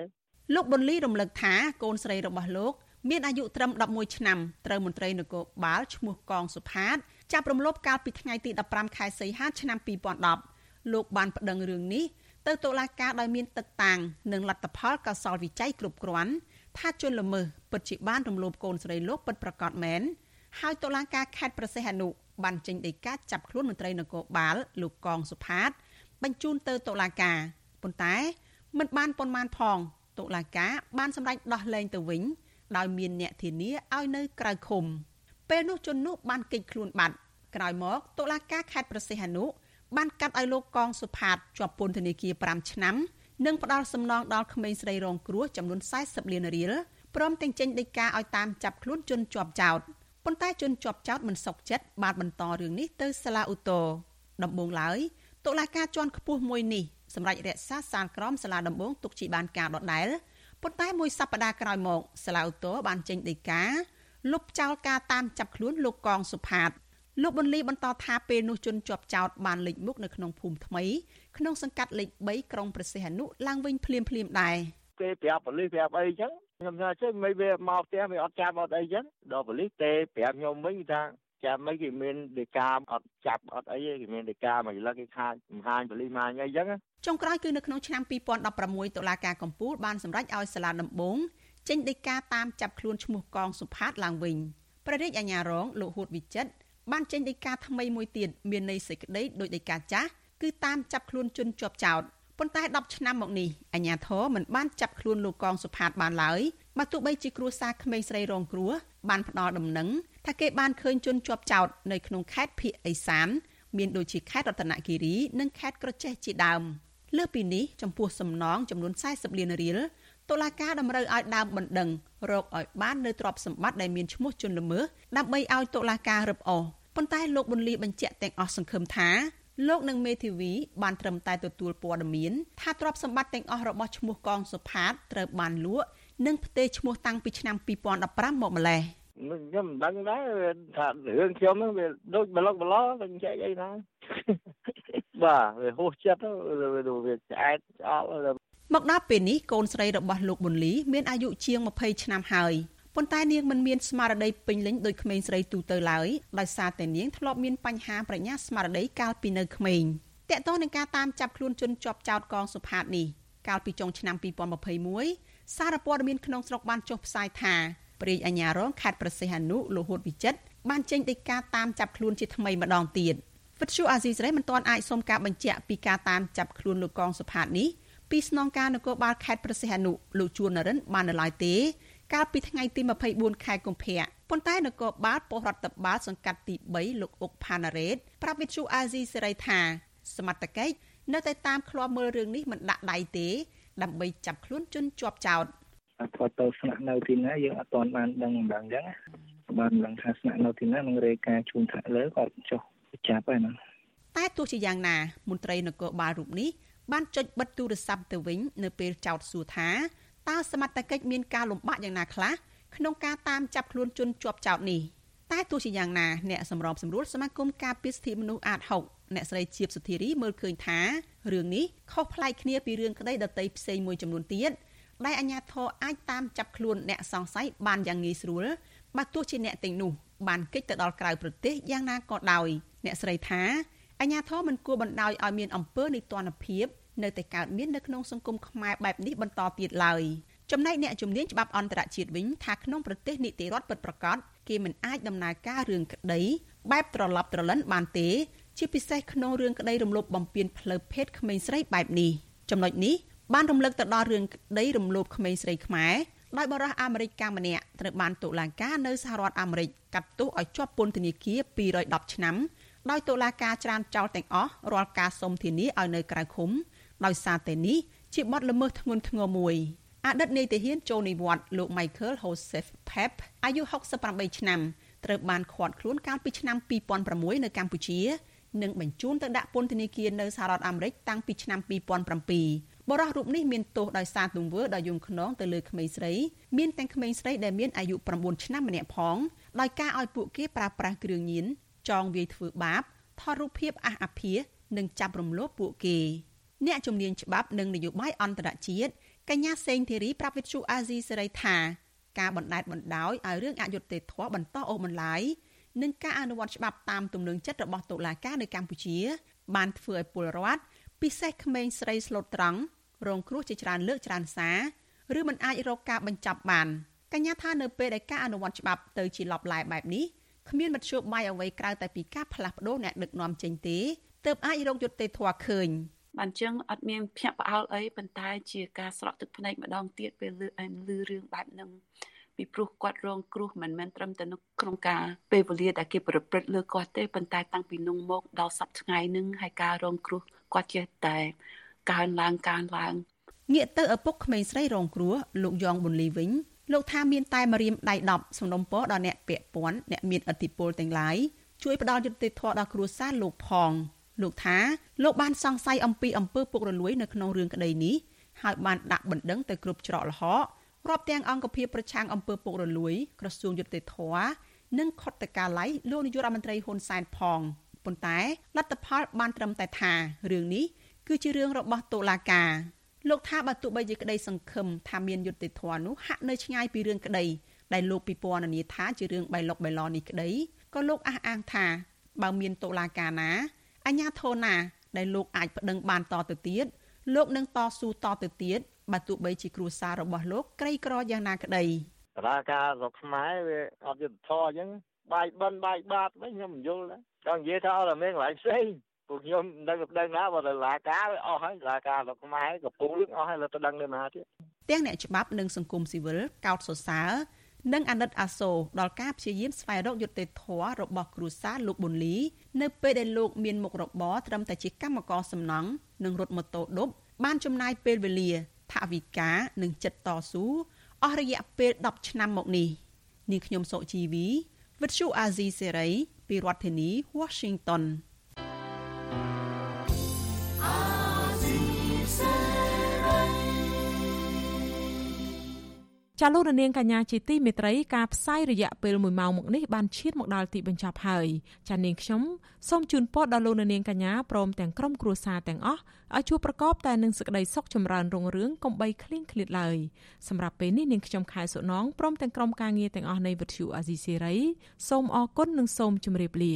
លោកប៊ុនលីរំលឹកថាកូនស្រីរបស់លោក មានអាយុត្រឹម11ឆ្នាំត្រូវមន្ត្រីនគរបាលឈ្មោះកងសុផាតចាប់រំលោភកាលពីថ្ងៃទី15ខែសីហាឆ្នាំ2010លោកបានប្តឹងរឿងនេះទៅតុលាការដោយមានទឹកតាំងនិងលទ្ធផលកសលវិច័យគ្រប់គ្រាន់ថាជនល្មើសពិតជាបានរំលោភកូនស្រីលោកពិតប្រាកដមែនហើយតុលាការខេត្តប្រសេះអនុបានចេញដីកាចាប់ខ្លួនមន្ត្រីនគរបាលលោកកងសុផាត បញ្ជូនទៅតុលាការប៉ុន្តែមិនបានប៉ុន្មានផងតុលាការបានសម្រេចដោះលែងទៅវិញ ដោយមានអ្នកធានាឲ្យនៅក្រៅឃុំ ពេលនោះជននោះបានគេចខ្លួនបាត់ក្រោយមកតុលាការខេត្តប្រសេះអនុបានកាត់ឲ្យលោកកងសុផាតជាប់ពន្ធនាគារ5ឆ្នាំនិងផ្ដាល់សំណងដល់ក្មេងស្រីរងគ្រោះចំនួន40លានរៀលព្រមទាំងចេញដីកាឲ្យតាមចាប់ខ្លួនជនជាប់ចោតប៉ុន្តែជនជាប់ចោតមិនសុខចិត្តបានបន្តរឿងនេះទៅសាលាឧទ្ធរដំបូងឡើយតុលាការជាន់ខ្ពស់មួយនេះសម្រាប់រក្សាសាលក្រមសាលាដំបងទុកជាបានការដដែល ប៉ុន្តែមួយសប្តាហ៍ក្រោយមកសាឡាវតូបានចេញដីកាលុបចោលការតាមចាប់ខ្លួនលោកកងសុផាតលោកប៊ុនលីបន្តថាពេលនោះជនជាប់ចោតបានលេចមុខនៅក្នុងភូមិថ្មីក្នុងសង្កាត់លេខ3ក្រុងប្រសិទ្ធអនុឡើងវិញភ្លាមភ្លាមដែរគេប្រាប់ប៉ូលីសប្រាប់អីចឹងខ្ញុំថាចេះមិនវាមកផ្ទះវាអត់ចាប់អត់អីចឹងដល់ប៉ូលីសទេប្រាប់ខ្ញុំវិញថា ចាំមិនគេមានដេកាអត់ចាប់អត់អីទេគេមានដេកាមកឥឡូវគេខាតមហាញប៉ូលីសមកអីចឹងចុងក្រោយគឺនៅក្នុងឆ្នាំ2016តុលាការកំពូលបានសម្រេចឲ្យសាលាដំបងចេញដីកាតាមចាប់ខ្លួនឈ្មោះកងសុផាតឡើងវិញព្រះរាជអាជ្ញារងលោកហួតវិចិត្របានចេញដីកាថ្មីមួយទៀតមានន័យសេចក្តីដោយដីកាចាស់គឺតាមចាប់ខ្លួនជនជាប់ចោតប៉ុន្តែ10ឆ្នាំមកនេះអាជ្ញាធរមិនបានចាប់ខ្លួនលោកកងសុផាតបានឡើយ បើទោះបីជាគ្រួសារក្មេងស្រីរងគ្រោះបានផ្ដល់ដំណឹងថាគេបានឃើញជនជាប់ចោតនៅក្នុងខេត្តភៀកអេសានមានដូចជាខេត្តរតនគិរី និងខេត្តក្រចេះជាដើមលើសពីនេះចំពោះសំណងចំនួន40លានរៀលតុលាការតម្រូវឲ្យដើមបណ្ដឹងរកឲ្យបាននៅទ្រព្យសម្បត្តិដែលមានឈ្មោះជនល្មើសដើម្បីឲ្យតុលាការរឹបអូសប៉ុន្តែលោកប៊ុនលីបញ្ជាក់ទាំងអស់សង្ឃឹមថាលោកនិងមេធាវីបានត្រឹមតែទទួលព័ត៌មានថាទ្រព្យសម្បត្តិទាំងអស់របស់ឈ្មោះកងសុផាតត្រូវបានលក់ និងផ្ទេរឈ្មោះតាំងពីឆ្នាំ2015មកម្លេះខ្ញុំមិនដឹងដែរថារឿងខ្ញុំហ្នឹងវាដូចប្លុកប្លោវិញចែកអីណាបាទវាហួសចិត្តវាឆ្អែតឆ្អល់មកដល់ពេលនេះកូនស្រីរបស់លោកប៊ុនលីមានអាយុជាង20ឆ្នាំហើយប៉ុន្តែនាងមិនមានស្មារតីពេញលេញដោយក្មេងស្រីទូទៅឡើយដោយសារតែនាងធ្លាប់មានបញ្ហាប្រាជ្ញាស្មារតីកាលពីនៅក្មេងតកតងនឹងការតាមចាប់ខ្លួនជនជាប់ចោតកងសុផាតនេះកាលពីចុងឆ្នាំ2021 សារព័ត៌មានក្នុងស្រុកបានចុះផ្សាយថាព្រះរាជអាជ្ញារងខេត្តប្រសិទ្ធអនុលោកហួតវិចិត្របានចេញដីកាតាមចាប់ខ្លួនជាថ្មីម្ដងទៀតវិទ្យុអាស៊ីសេរីមិនទាន់អាចសុំការបញ្ជាក់ពីការតាមចាប់ខ្លួនលោកកងសុផាតនេះពីស្នងការនគរបាលខេត្តប្រសិទ្ធអនុលោកជួននរិនបាននៅឡើយទេ កាលពីថ្ងៃទី24ខែកុម្ភៈប៉ុន្តែនគរបាលប៉ុស្តិ៍រដ្ឋបាលសង្កាត់ទី3លោកអុកផាណារ៉េតប្រាប់វិទ្យុអាស៊ីសេរីថាសមត្ថកិច្ចនៅតែតាមឃ្លាំមើលរឿងនេះមិនដាក់ដៃទេ ដើម្បីចាប់ខ្លួនជនជាប់ចោតគាត់ទៅស្នាក់នៅទីណាយើងអត់ទាន់បានដឹងម្ដងអញ្ចឹងបានដឹងថាស្នាក់នៅទីណានឹងរេការជូនថ្នាក់លើគាត់ចុះចាប់ហើយណាតែទោះជាយ៉ាងណាមន្ត្រីនគរបាលរូបនេះបានចុចបិទទូរស័ព្ទទៅវិញនៅពេលចោទសួរថាតើសមត្ថកិច្ចមានការលំបាកយ៉ាងណាខ្លះក្នុងការតាមចាប់ខ្លួនជនជាប់ចោទនេះតែទោះជាយ៉ាងណាអ្នកសម្របសម្រួលសមាគមការពារសិទ្ធិមនុស្សអាត6 អ្នកស្រីជាបសុធារីមើលឃើញថារឿងនេះខុសប្លែកគ្នាពីរឿងក្តីដតីផ្សេងមួយចំនួនទៀតដែលអាជ្ញាធរអាចតាមចាប់ខ្លួនអ្នកសង្ស័យបានយ៉ាងងាយស្រួលបើទោះជាអ្នកទាំងនោះបានគេចទៅដល់ក្រៅប្រទេសយ៉ាងណាក៏ដោយអ្នកស្រីថាអាជ្ញាធរមិនគួរបណ្ដោយឲ្យមានអំពើនីតិរដ្ឋភាពនៅតែកើតមាននៅក្នុងសង្គមខ្មែរបែបនេះបន្តទៀតឡើយចំណែកអ្នកជំនាញច្បាប់អន្តរជាតិវិញថាក្នុងប្រទេសនីតិរដ្ឋពិតប្រាកដគេមិនអាចដំណើរការរឿងក្តីបែបត្រឡប់ត្រលិនបានទេ ជាពិសេសក្នុងរឿងក្តីរំលោភបំពានផ្លូវភេទក្មេងស្រីបែបនេះចំណុចនេះបានរំលឹកទៅដល់រឿងក្តីរំលោភក្មេងស្រីខ្មែរដោយបរិះអាមេរិកកាំម្នាក់ត្រូវបានតុលាការនៅសហរដ្ឋអាមេរិកកាត់ទោសឲ្យជាប់ពន្ធនាគារ210ឆ្នាំដោយតុលាការច្រានចោលទាំងអស់រាល់ការសុំធានាឲ្យនៅក្រៅឃុំដោយសារតែនេះជាបទល្មើសធ្ងន់ធ្ងរមួយអតីតនាយទាហានចូលនិវត្តន៍លោក Michael Joseph Pep អាយុ68ឆ្នាំត្រូវបានឃាត់ខ្លួនកាលពីឆ្នាំ2006នៅកម្ពុជា និងបញ្ជូនទៅដាក់ពន្ធនាគារនៅសហរដ្ឋអាមេរិកតាំងពីឆ្នាំ2007បរិះរូបនេះមានទោសដោយសារទង្វើដ៏យង់ឃ្នងទៅលើក្មេងស្រីមានទាំងក្មេងស្រីដែលមានអាយុ9ឆ្នាំម្នាក់ផងដោយការឲ្យពួកគេប្រើប្រាស់គ្រឿងញៀនចងវាយធ្វើបាបថតរូបភាពអះអាភាសនិងចាប់រំលោភពួកគេអ្នកជំនាញច្បាប់និងនយោបាយអន្តរជាតិកញ្ញាសេងធីរីប្រាប់វិទ្យុអាស៊ីសេរីថាការបណ្តែតបណ្តោយឲ្យរឿងអយុត្តិធម៌បន្តអូសបន្លាយ និងការអនុវត្តច្បាប់តាមទំនឹងចិត្តរបស់តុលាការនៅកម្ពុជា បានធ្វើឲ្យពលរដ្ឋពិសេសក្មេងស្រីស្លូតត្រង់រងគ្រោះជាច្រើនលើកច្រើនសារឬមិនអាចរកការបញ្ចប់បានកញ្ញាថានៅពេលដែលការអនុវត្តច្បាប់ទៅជាលបឡែបែបនេះគ្មានមធ្យោបាយអ្វីក្រៅតែពីការផ្លាស់ប្ដូរអ្នកដឹកនាំចេញទេទើបអាចរកយុត្តិធម៌ឃើញបានចឹងអត់មានភ្ញាក់ផ្អើលអីប៉ុន្តែជាការស្រក់ទឹកភ្នែកម្ដងទៀតពេលលឺអែមលឺរឿងបែបហ្នឹង ពីព្រោះគាត់រងគ្រោះមិនមែនត្រឹមតែក្នុងការពេលវេលាដែលគេប្រព្រឹត្តលើគាត់ទេប៉ុន្តែតាំងពីនោះមកដល់សប្តាហ៍ថ្ងៃនឹងហើយការរងគ្រោះគាត់ចេះតែកើនឡើងកើនឡើងងាកទៅឪពុកក្មេងស្រីរងគ្រោះលោកយ៉ងប៊ុនលីវិញលោកថាមានតែមរៀមដៃ10សំណុំពរដល់អ្នកពាក់ព័ន្ធអ្នកមានអធិបុលទាំងឡាយជួយផ្ដល់យុត្តិធម៌ដល់គ្រួសារលោកផងលោកថាលោកបានសង្ស័យអំពីអំពើពុករលួយនៅក្នុងរឿងក្តីនេះហើយបានដាក់បណ្ដឹងទៅគ្រប់ច្រកល្ហក រាប់ទាំងអង្គភាពប្រឆាំងអំពើពុករលួយក្រសួងយុតិធធនិងខុទ្ទកាល័យលោកនាយករដ្ឋមន្ត្រីហ៊ុនសែនផងប៉ុន្តែលទ្ធផលបានត្រឹមតែថារឿងនេះគឺជារឿងរបស់តុលាការលោកថាបើទោះបីជាក្តីសង្ឃឹមថាមានយុត្តិធម៌នោះហាក់នៅឆ្ងាយពីរឿងក្តីដែលលោកពិពណ៌នាថាជារឿងបៃលុកបៃឡនេះក្តីក៏លោកអះអាងថា បើមានតុលាការណាអញ្ញាធនណា ដែលលោកអាចប្តឹងបានតទៅទៀតលោកនឹងតស៊ូតទៅទៀត បើទោះបីជាគ្រួសាររបស់លោកក្រីក្រយ៉ាងណាក្តីតឡាការស្រុកខ្មែរវាអត់យុទ្ធធរអញ្ចឹងបាយបិណ្ឌបាយបាតវិញខ្ញុំមិនយល់ដែរចង់និយាយថាអត់មានកន្លែងផ្សេងពួកខ្ញុំដឹងប្តឹងណាបើតឡាការវាអស់ហើយតឡាការស្រុកខ្មែរកំពូលអស់ហើយលើទៅដឹងនៅណាទៀតទាំងអ្នកច្បាប់និងសង្គមស៊ីវិលកោតសរសើរនិងអាណិតអាសូរដល់ការព្យាយាមស្វែងរកយុត្តិធម៌របស់គ្រួសារលោកប៊ុនលី នៅពេលដែលលោកមានមុខរបរត្រឹមតែជាកម្មករសំណង់និងរត់ម៉ូតូឌុបបានចំណាយពេលវេលា ថវិកានិងចិត្តតស៊ូអស់រយៈពេល10ឆ្នាំមកនេះនាងខ្ញុំសុជីវីវិទ្យុអាស៊ីសេរីពីរដ្ឋធានី Washington ចាលោករនាងកញ្ញាជាទីមេត្រីការផ្សាយរយៈពេល1ម៉ោងមកនេះបានឈានមកដល់ទីបញ្ចប់ហើយចានាងខ្ញុំសូមជូនពរដល់លោកនាងកញ្ញាព្រមទាំងក្រុមគ្រួសារទាំងអស់ឲ្យជួបប្រកបតែនឹងសេចក្តីសុខចម្រើនរុងរឿងកុំបីឃ្លៀងឃ្លាតឡើយសម្រាប់ពេលនេះនាងខ្ញុំខែសុណងព្រមទាំងក្រុមការងារទាំងអស់នៃវិទ្យុអាស៊ីសេរីសូមអរគុណនិងសូមជម្រាបលា